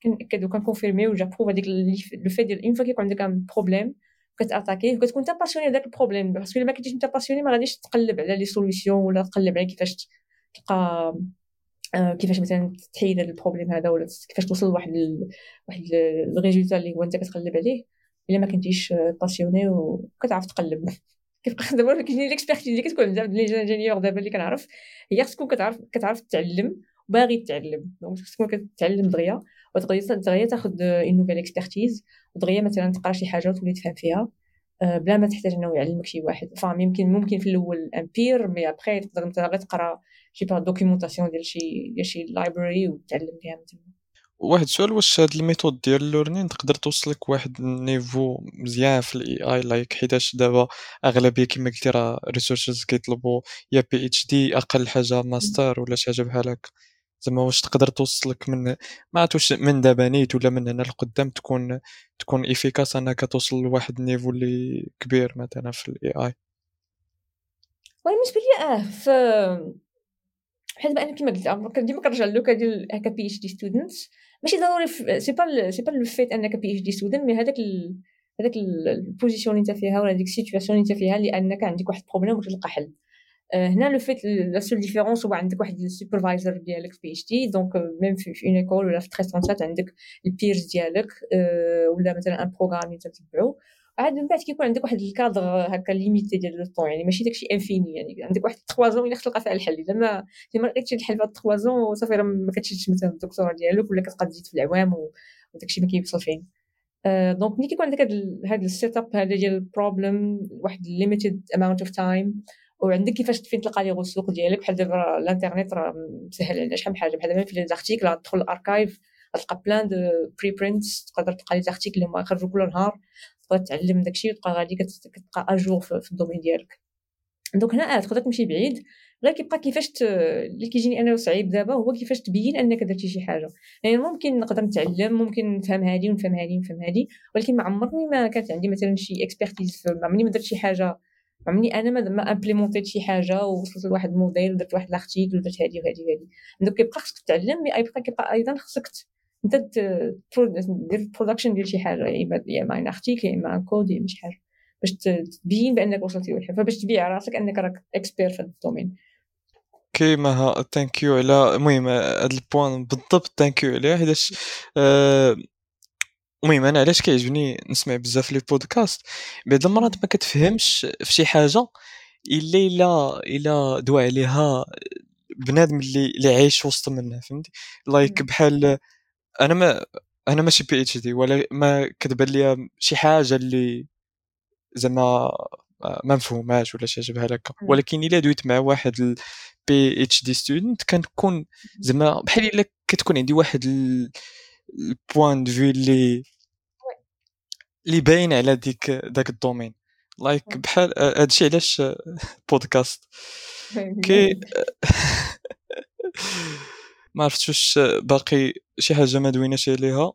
كنأكد وكن confirmer و j'approuve هذيك le fait ديال une fois كيكون عندك problème كت attaquer ه وكتكون انت passionné داك ال problème parce que إلا ما كنتيش أنت passionné ما غاديش تقلب على les solutions ولا تقلب على كيفاش تلقى آه، كيفاش مثلا تحيد هذا ال problème هذا ولا كيفاش توصل لواحد. واحد ال résultat اللي هو أنت كتقلب عليه إلا ما كنتيش passionné وكتعرف تقلب كيف دابا كاين l'expertise اللي كتكون عند les ingénieurs دابا اللي كنعرف هي خصك كتعرف كتعرف تتعلم وباغي تتعلم donc خصك كتعلم دغيا ودغيا دغيا تاخذ une nouvelle expertise ودغيا مثلا تقرأ شي حاجة وتولي تفهم فيها. آه، بلا ما تحتاج إنه يعلمك شي واحد. فاهم يمكن ممكن في الأول امبير مي ابخي تقدر مثلا غير تقرأ شي با documentation ديال شي ديال شي library وتعلم فيها مثلا واحد السؤال واش هاد ال méthode ديال ال learning تقدر توصلك واحد ال niveau مزيان في ال AI like حيتاش دابا أغلبية كما قلتي راه researchers كيطلبوا يا PhD أقل حاجة ماستر ولا شي حاجة بحال هكا. زعما واش تقدر توصلك من ما عرفتش من دابا نيت ولا من هنا لقدام تكون تكون efficace أنك توصل لواحد ال niveau اللي كبير مثلا في ال AI بالنسبة لي آه ف حيت أنا كما قلت ديما كنرجع للوكا ديال هكا PhD students ماشي ضروري c'est pas c'est pas le fait أنك PhD student mais هذاك هذاك ال position اللي أنت فيها ولا ديك ال situation اللي أنت فيها لأنك عندك واحد ال problème وتلقى حل. آه، هنا le fait la seule différence هو عندك واحد ال supervisor ديالك في PhD donc même في une école ولا في 1337 عندك ال peers ديالك آه، ولا مثلا un programme اللي تتبعو. عاد من بعد كيكون عندك واحد الكادر هكا limité ديال le temps يعني ماشي داكشي infini يعني عندك واحد 3 زون اللي خصك تلقى فيها الحل. إذا ما ما لقيتش الحل في هاد 3 زون صافي راه ما كتشدش مثلا الدكتوراه ديالك ولا كتبقى تزيد في العوام وداكشي ما كيوصل فين. donc ملي كيكون عندك هاد ال setup هذا ديال ال problème واحد limited amount of time وعندك كيفاش فين تلقى لي غوسوق ديالك؟ بحال دابا الانترنت راه مسهل علينا. شحال من حاجة بحال دابا في les articles تدخل ال arXiv تلقى plein de preprints تقدر تلقى les articles اللي هما يخرجوا كل نهار تقدر تعلم داكشي وتبقى غادي كتبقى à jour في ال domaine ديالك. donc هنا تقدر تمشي بعيد غير كيبقى كيفاش ت... اللي كيجيني أنا صعيب دابا هو كيفاش تبين أنك درتي شي حاجة. يعني ممكن نقدر نتعلم ممكن نفهم هذه ونفهم هذه ونفهم هذه ولكن ما عمرني ما كانت عندي مثلا شي expertise ما عمرني ما درت شي حاجة عمرني أنا ما ما implémenter ت شي حاجة ووصلت لواحد الموديل ودرت واحد l'article ودرت هذه وهذه وهذه donc كيبقى خصك تتعلم mais كيبقى أيضا خصك أنت دير ال production ديال شي حاجة يا اما un article يا إما كود يا إما شي حاجة. باش تبين بأنك وصلتي لواحد فباش تبيع راسك أنك راك expert في هذا ال domaine okay مها thank you على المهم هذا ال point بالضبط thank you عليه حيتاش آه، المهم أنا علاش كيعجبني نسمع بزاف les podcasts بعض المرات ما كتفهمش في شي حاجة إلا إلا إلا دوا عليها بنادم اللي اللي عايش وسط منها فهمتي؟ like like بحال أنا ما أنا ماشي PhD ولا ما كتبان لي شي حاجة اللي زعما ما مفهوماش ولا شي حاجة بحال هكا. ولكن إلا دويت مع واحد PhD student كنكون زعما بحال إلا كتكون عندي واحد ال point de vue اللي اللي باين على ديك داك ال domaine. Like بحال هادشي علاش بودكاست كي ما عرفتش واش باقي شي حاجة ما دويناش عليها؟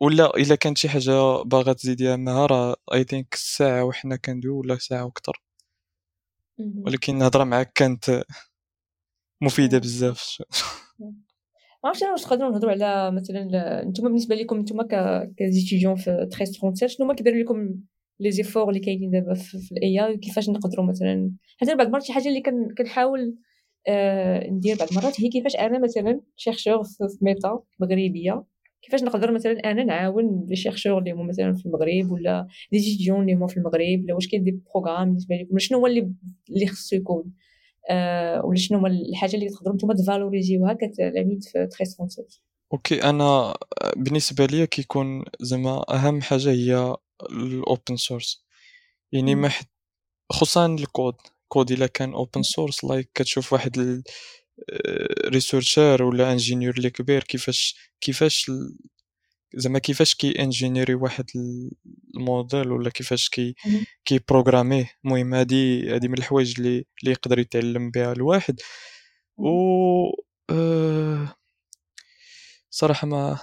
ولا إلا كانت شي حاجة باغا تزيديها معها راه I think ساعة وحنا كندوي ولا ساعة وكثر ولكن الهضرة معاك كانت مفيدة بزاف. ما عرفتش أنا واش نقدروا نهضروا على مثلا نتوما بالنسبة لكم نتوما ك des étudiants في 13 فرونسير شنو هما كيديروا لكم les efforts اللي كاينين دابا في ال AI كيفاش نقدروا مثلا؟ حتى بعض المرات شي حاجة اللي كنحاول آه ندير بعض المرات هي كيفاش أنا مثلا chercheur في Meta مغربية كيفاش نقدر مثلا أنا نعاون les chercheurs اللي هما مثلا في المغرب ولا les étudiants اللي هما في المغرب ولا واش كاين des programmes بالنسبة لكم شنو هو اللي اللي خصو يكون؟ ولا شنو هما الحاجة اللي تقدروا نتوما ت valoriser يوها كتلاميد في 13 okay أنا بالنسبة لي كيكون زعما أهم حاجة هي ال open source يعني ما خصوصا ال code. Code إلا كان open source like كتشوف واحد researcher ولا ingénieur اللي كبير كيفاش كيفاش زعما كيفاش كي engineer ي واحد الموديل ولا كيفاش كي كي programmer يه المهم هادي هادي من الحوايج اللي اللي يقدر يتعلم بها الواحد. و آه صراحة ما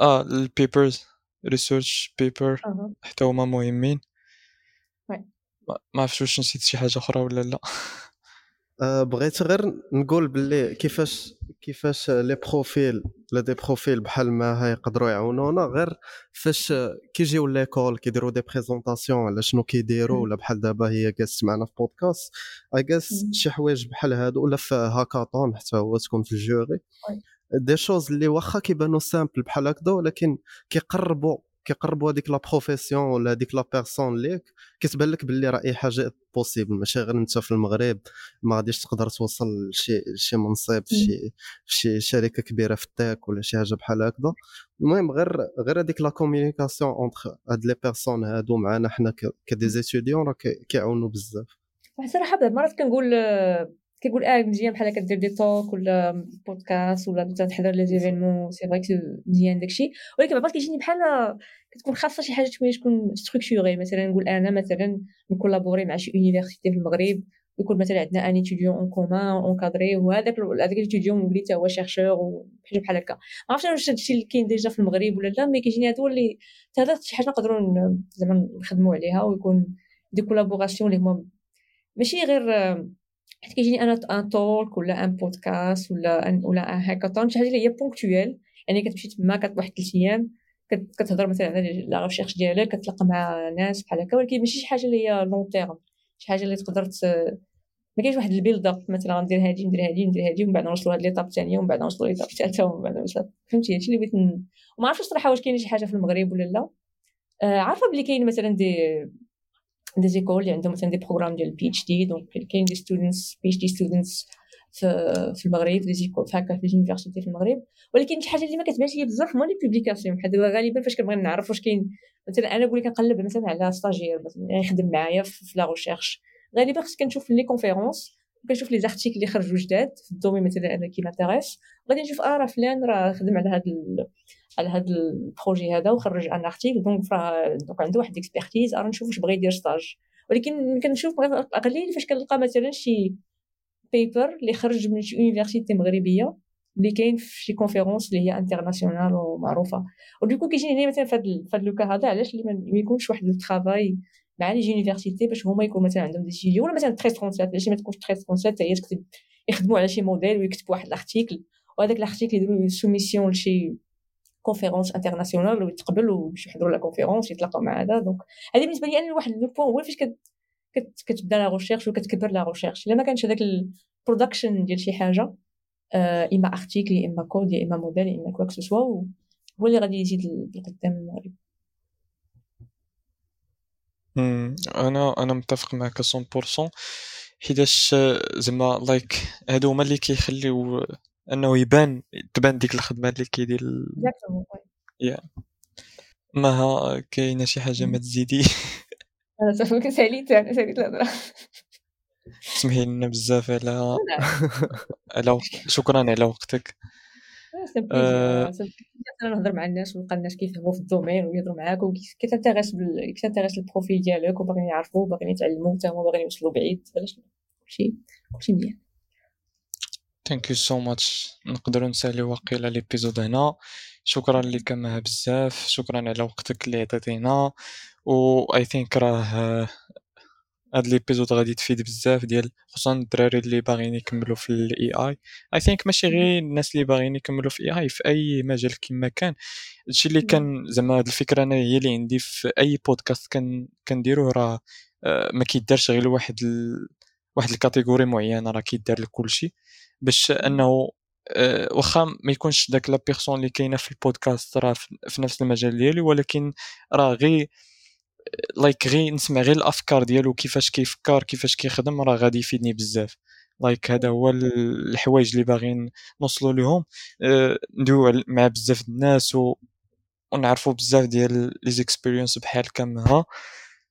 آه ال papers research paper حتى هما مهمين. ما عرفتش واش نسيت شي حاجة أخرى ولا لا. بغيت غير نقول باللي كيفاش كيفاش les profils لا des profils بحال ما يقدروا يعاونونا غير فاش كيجيو l'école كيديروا des présentations على شنو كيديروا ولا بحال دابا هي جالست معنا في podcast et juste شي حوايج بحال هادو ولا في هاكاطون حتى هو تكون في ال jury. des choses اللي واخا كيبانوا simples بحال هكذا ولكن كيقربوا كيقربوا هذيك la profession ولا هذيك la personne like كتبان لك باللي راه أي حاجة possible ماشي غير أنت في المغرب ما غاديش تقدر توصل لشي شي منصب في شي في شي شركة كبيرة في ال tech ولا شي حاجة بحال هكذا. المهم غير غير هذيك la communication entre هاد les personnes هادو معنا حنا ك des étudiants راه كيعاونوا بزاف. صراحة بعض المرات كنقول كيقول آه مزيان بحال هكا دير دي توك ولا بودكاست ولا مثلا تحضر les événements. C'est vrai مزيان داكشي. ولكن بعض كيجيني بحال كتكون خاصة شي حاجة تكون structurée مثلا نقول أنا مثلا ن collaborer مع شي université في المغرب يكون مثلا عندنا un étudiant en commun encadré وهذاك هذاك ال étudiant نولي حتى هو chercheur وحاجه بحال هكا. ما عرفتش واش هادشي اللي كاين déjà في المغرب ولا لا mais كيجيني هذا هو اللي هذا شي حاجة نقدروا زعما نخدموا عليها ويكون des collaborations اللي هما ماشي غير حيت كيجيني أنا un talk ولا un podcast ولا un ولا un hackathon شي حاجة اللي هي ponctuelle يعني كتمشي تما كتواحد ثلاث أيام كتهضر مثلا على la recherche ديالك كتلاقى مع ناس بحال هكا ولكن ماشي شي حاجة اللي هي long terme شي حاجة اللي تقدر ما كاينش واحد ال build up مثلا غندير هادي ندير هادي ندير هادي ومن بعد نوصلوا لهاد l'étape الثانية ومن بعد نوصلوا l'étape الثالثة ومن بعد فهمتي؟ هادشي اللي بغيت وما عرفتش صراحة واش كاين شي حاجة في المغرب ولا لا. آه عارفة بلي كاين مثلا des des écoles اللي عندهم مثلا des programmes ديال ال PhD donc كاين des students PhD students في في المغرب des écoles في هكا في ال université في المغرب. ولكن شي حاجة اللي ما كتبانش ليا بزاف هما les publications بحال دابا غالبا فاش كنبغي نعرف واش كاين. مثلا أنا نقول لك كنقلب مثلا على stagiaire مثلا يخدم معايا في la recherche غالبا خص كنشوف les conférences كنشوف les articles اللي خرجوا جداد في ال domaine مثلا أنا qui m'intéresse غادي نشوف آه راه فلان راه خدم على هذا على هذا ال projet هذا وخرج un article donc donc عنده واحد expertise راه نشوف واش بغى يدير stage. ولكن كنشوف قليل فاش كنلقى مثلا شي paper اللي خرج من شي université مغربية اللي كاين في شي conférence اللي هي internationale ومعروفه و du coup كيجيني هنا مثلا في هذا le cas هذا علاش اللي ما يكونش واحد ال travail مع les universités باش هما يكونوا مثلا عندهم des sujets ولا مثلا 1337 علاش ما تكونش 1337 هي تكتب يخدموا على شي موديل ويكتبوا واحد ال article وهذاك ال article يديروا soumission لشي conférence internationale ويتقبل ويمشيو يحضروا la conférence يتلاقاو مع هذا. donc هذه بالنسبة لي أنا واحد le point هو فاش كتبدا la recherche وكتكبر la recherche إلا ما كانش هذاك ال production ديال شي حاجة آه إما article يا إما كود يا إما موديل يا اما quoi que ce soit هو اللي غادي يزيد لقدام المغرب. أنا أنا متفق معك 100% حيتاش زعما لايك هادو هما اللي كيخليو أنه يبان تبان ديك الخدمة اللي كيدير يا. ما كاينة شي حاجة ما تزيدي؟ أنا صافي ساليت أنا ساليت الهضرة. سمحي لنا بزاف على على شكرا على وقتك. آه، نهضر مع الناس ونلقى الناس كيفهموا في الدومين ويهضروا معاك وكيتانتيغيس كيتانتيريساو ب profil ديالك وباغيين يعرفوا باغيين يتعلموا حتى هما باغيين يوصلوا بعيد علاش كلشي كلشي مزيان thank you so much نقدروا نسالي واقيلا l'épisode هنا. شكرا اللي كان معها بزاف. شكرا على وقتك اللي عطيتينا. و I think راه هاد l'épisode غادي تفيد بزاف ديال خصوصا الدراري اللي باغيين يكملوا في ال AI I think ماشي غير الناس اللي باغيين يكملوا في AI في أي مجال كما كان. هادشي اللي كان زعما هاد الفكرة أنا هي اللي عندي في أي بودكاست كان كنديروه راه آه، ما كيدارش غير واحد ال... واحد ال category معينة راه كيدار لكلشي باش أنه أه واخا ما يكونش داك la personne اللي كاينة في البودكاست راه في نفس المجال ديالي ولكن راه غير like غي نسمع غير الأفكار ديالو كيفاش كيفكر كيفاش كيخدم راه غادي يفيدني بزاف. like هذا هو الحوايج اللي باغيين نوصلوا لهم أه ندويو مع بزاف الناس و ونعرفوا بزاف ديال les expériences بحالك مها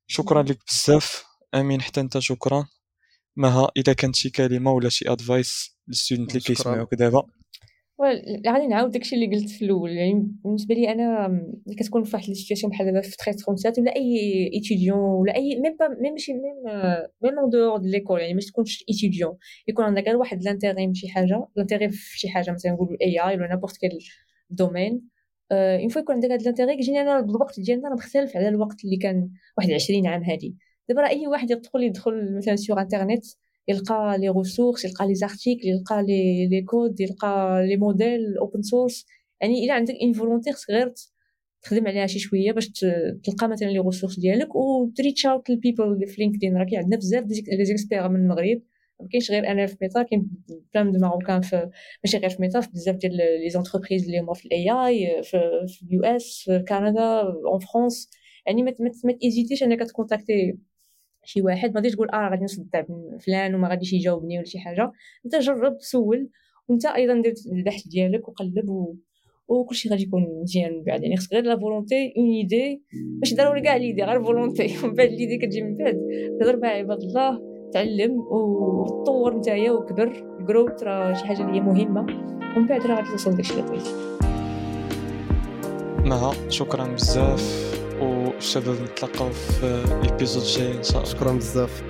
شكرا لك بزاف. آمين حتى أنت شكرا. مها إذا كانت شي كلمة ولا شي advice لل students اللي كيسمعوك دابا؟ غادي نعاود داكشي اللي قلت في الأول. يعني بالنسبة لي أنا ملي كتكون في واحد la situation بحال دابا في très différente ولا un étudiant ولا et même pas même ماشي même même en dehors de l'école يعني ما تكونش étudiant يكون عندك غير واحد l'intérêt من شي حاجة l'intérêt في شي حاجة مثلا نقولوا AI ولا n'importe quel domaine une fois يكون عندك هاد l'intérêt كيجيني أنا الوقت ديالنا راه مختلف على الوقت اللي كان واحد 20 عام هادي. دابا راه اي واحد يدخل يدخل مثلا sur internet يلقى les ressources يلقى les articles يلقى les les codes يلقى les modèles open source يعني إلا عندك une volonté خصك غير تخدم عليها شي شوية باش تلقى مثلا les ressources ديالك و ت reach out لل people اللي في لينكدين راه عندنا بزاف لي زيكسبير من المغرب. ما كاينش غير أنا في ميتا كاين plein de marocains في ماشي غير في ميتا في بزاف ديال les entreprises اللي هما في ال AI في ال US في كندا en France يعني ما ت hésiter ش إنك ت contacter شي واحد ما غاديش تقول آه غادي نصدع فلان وما غاديش يجاوبني ولا شي حاجة. أنت جرب سول وأنت أيضا دير البحث ديالك وقلب و... وكلشي غادي يكون مزيان من بعد. يعني خصك غير la volonté une idée ماشي ضروري كاع l'idée غير volonté ومن بعد l'idée كتجي من بعد. تهضر مع عباد الله تعلم وتطور نتايا وكبر. ال growth راه شي حاجة اللي هي مهمة. ومن بعد راه غادي توصل داكشي اللي بغيتي. نعم شكرا بزاف. والشباب نتلاقاو في épisode جاي إن شاء الله. شكرا بزاف.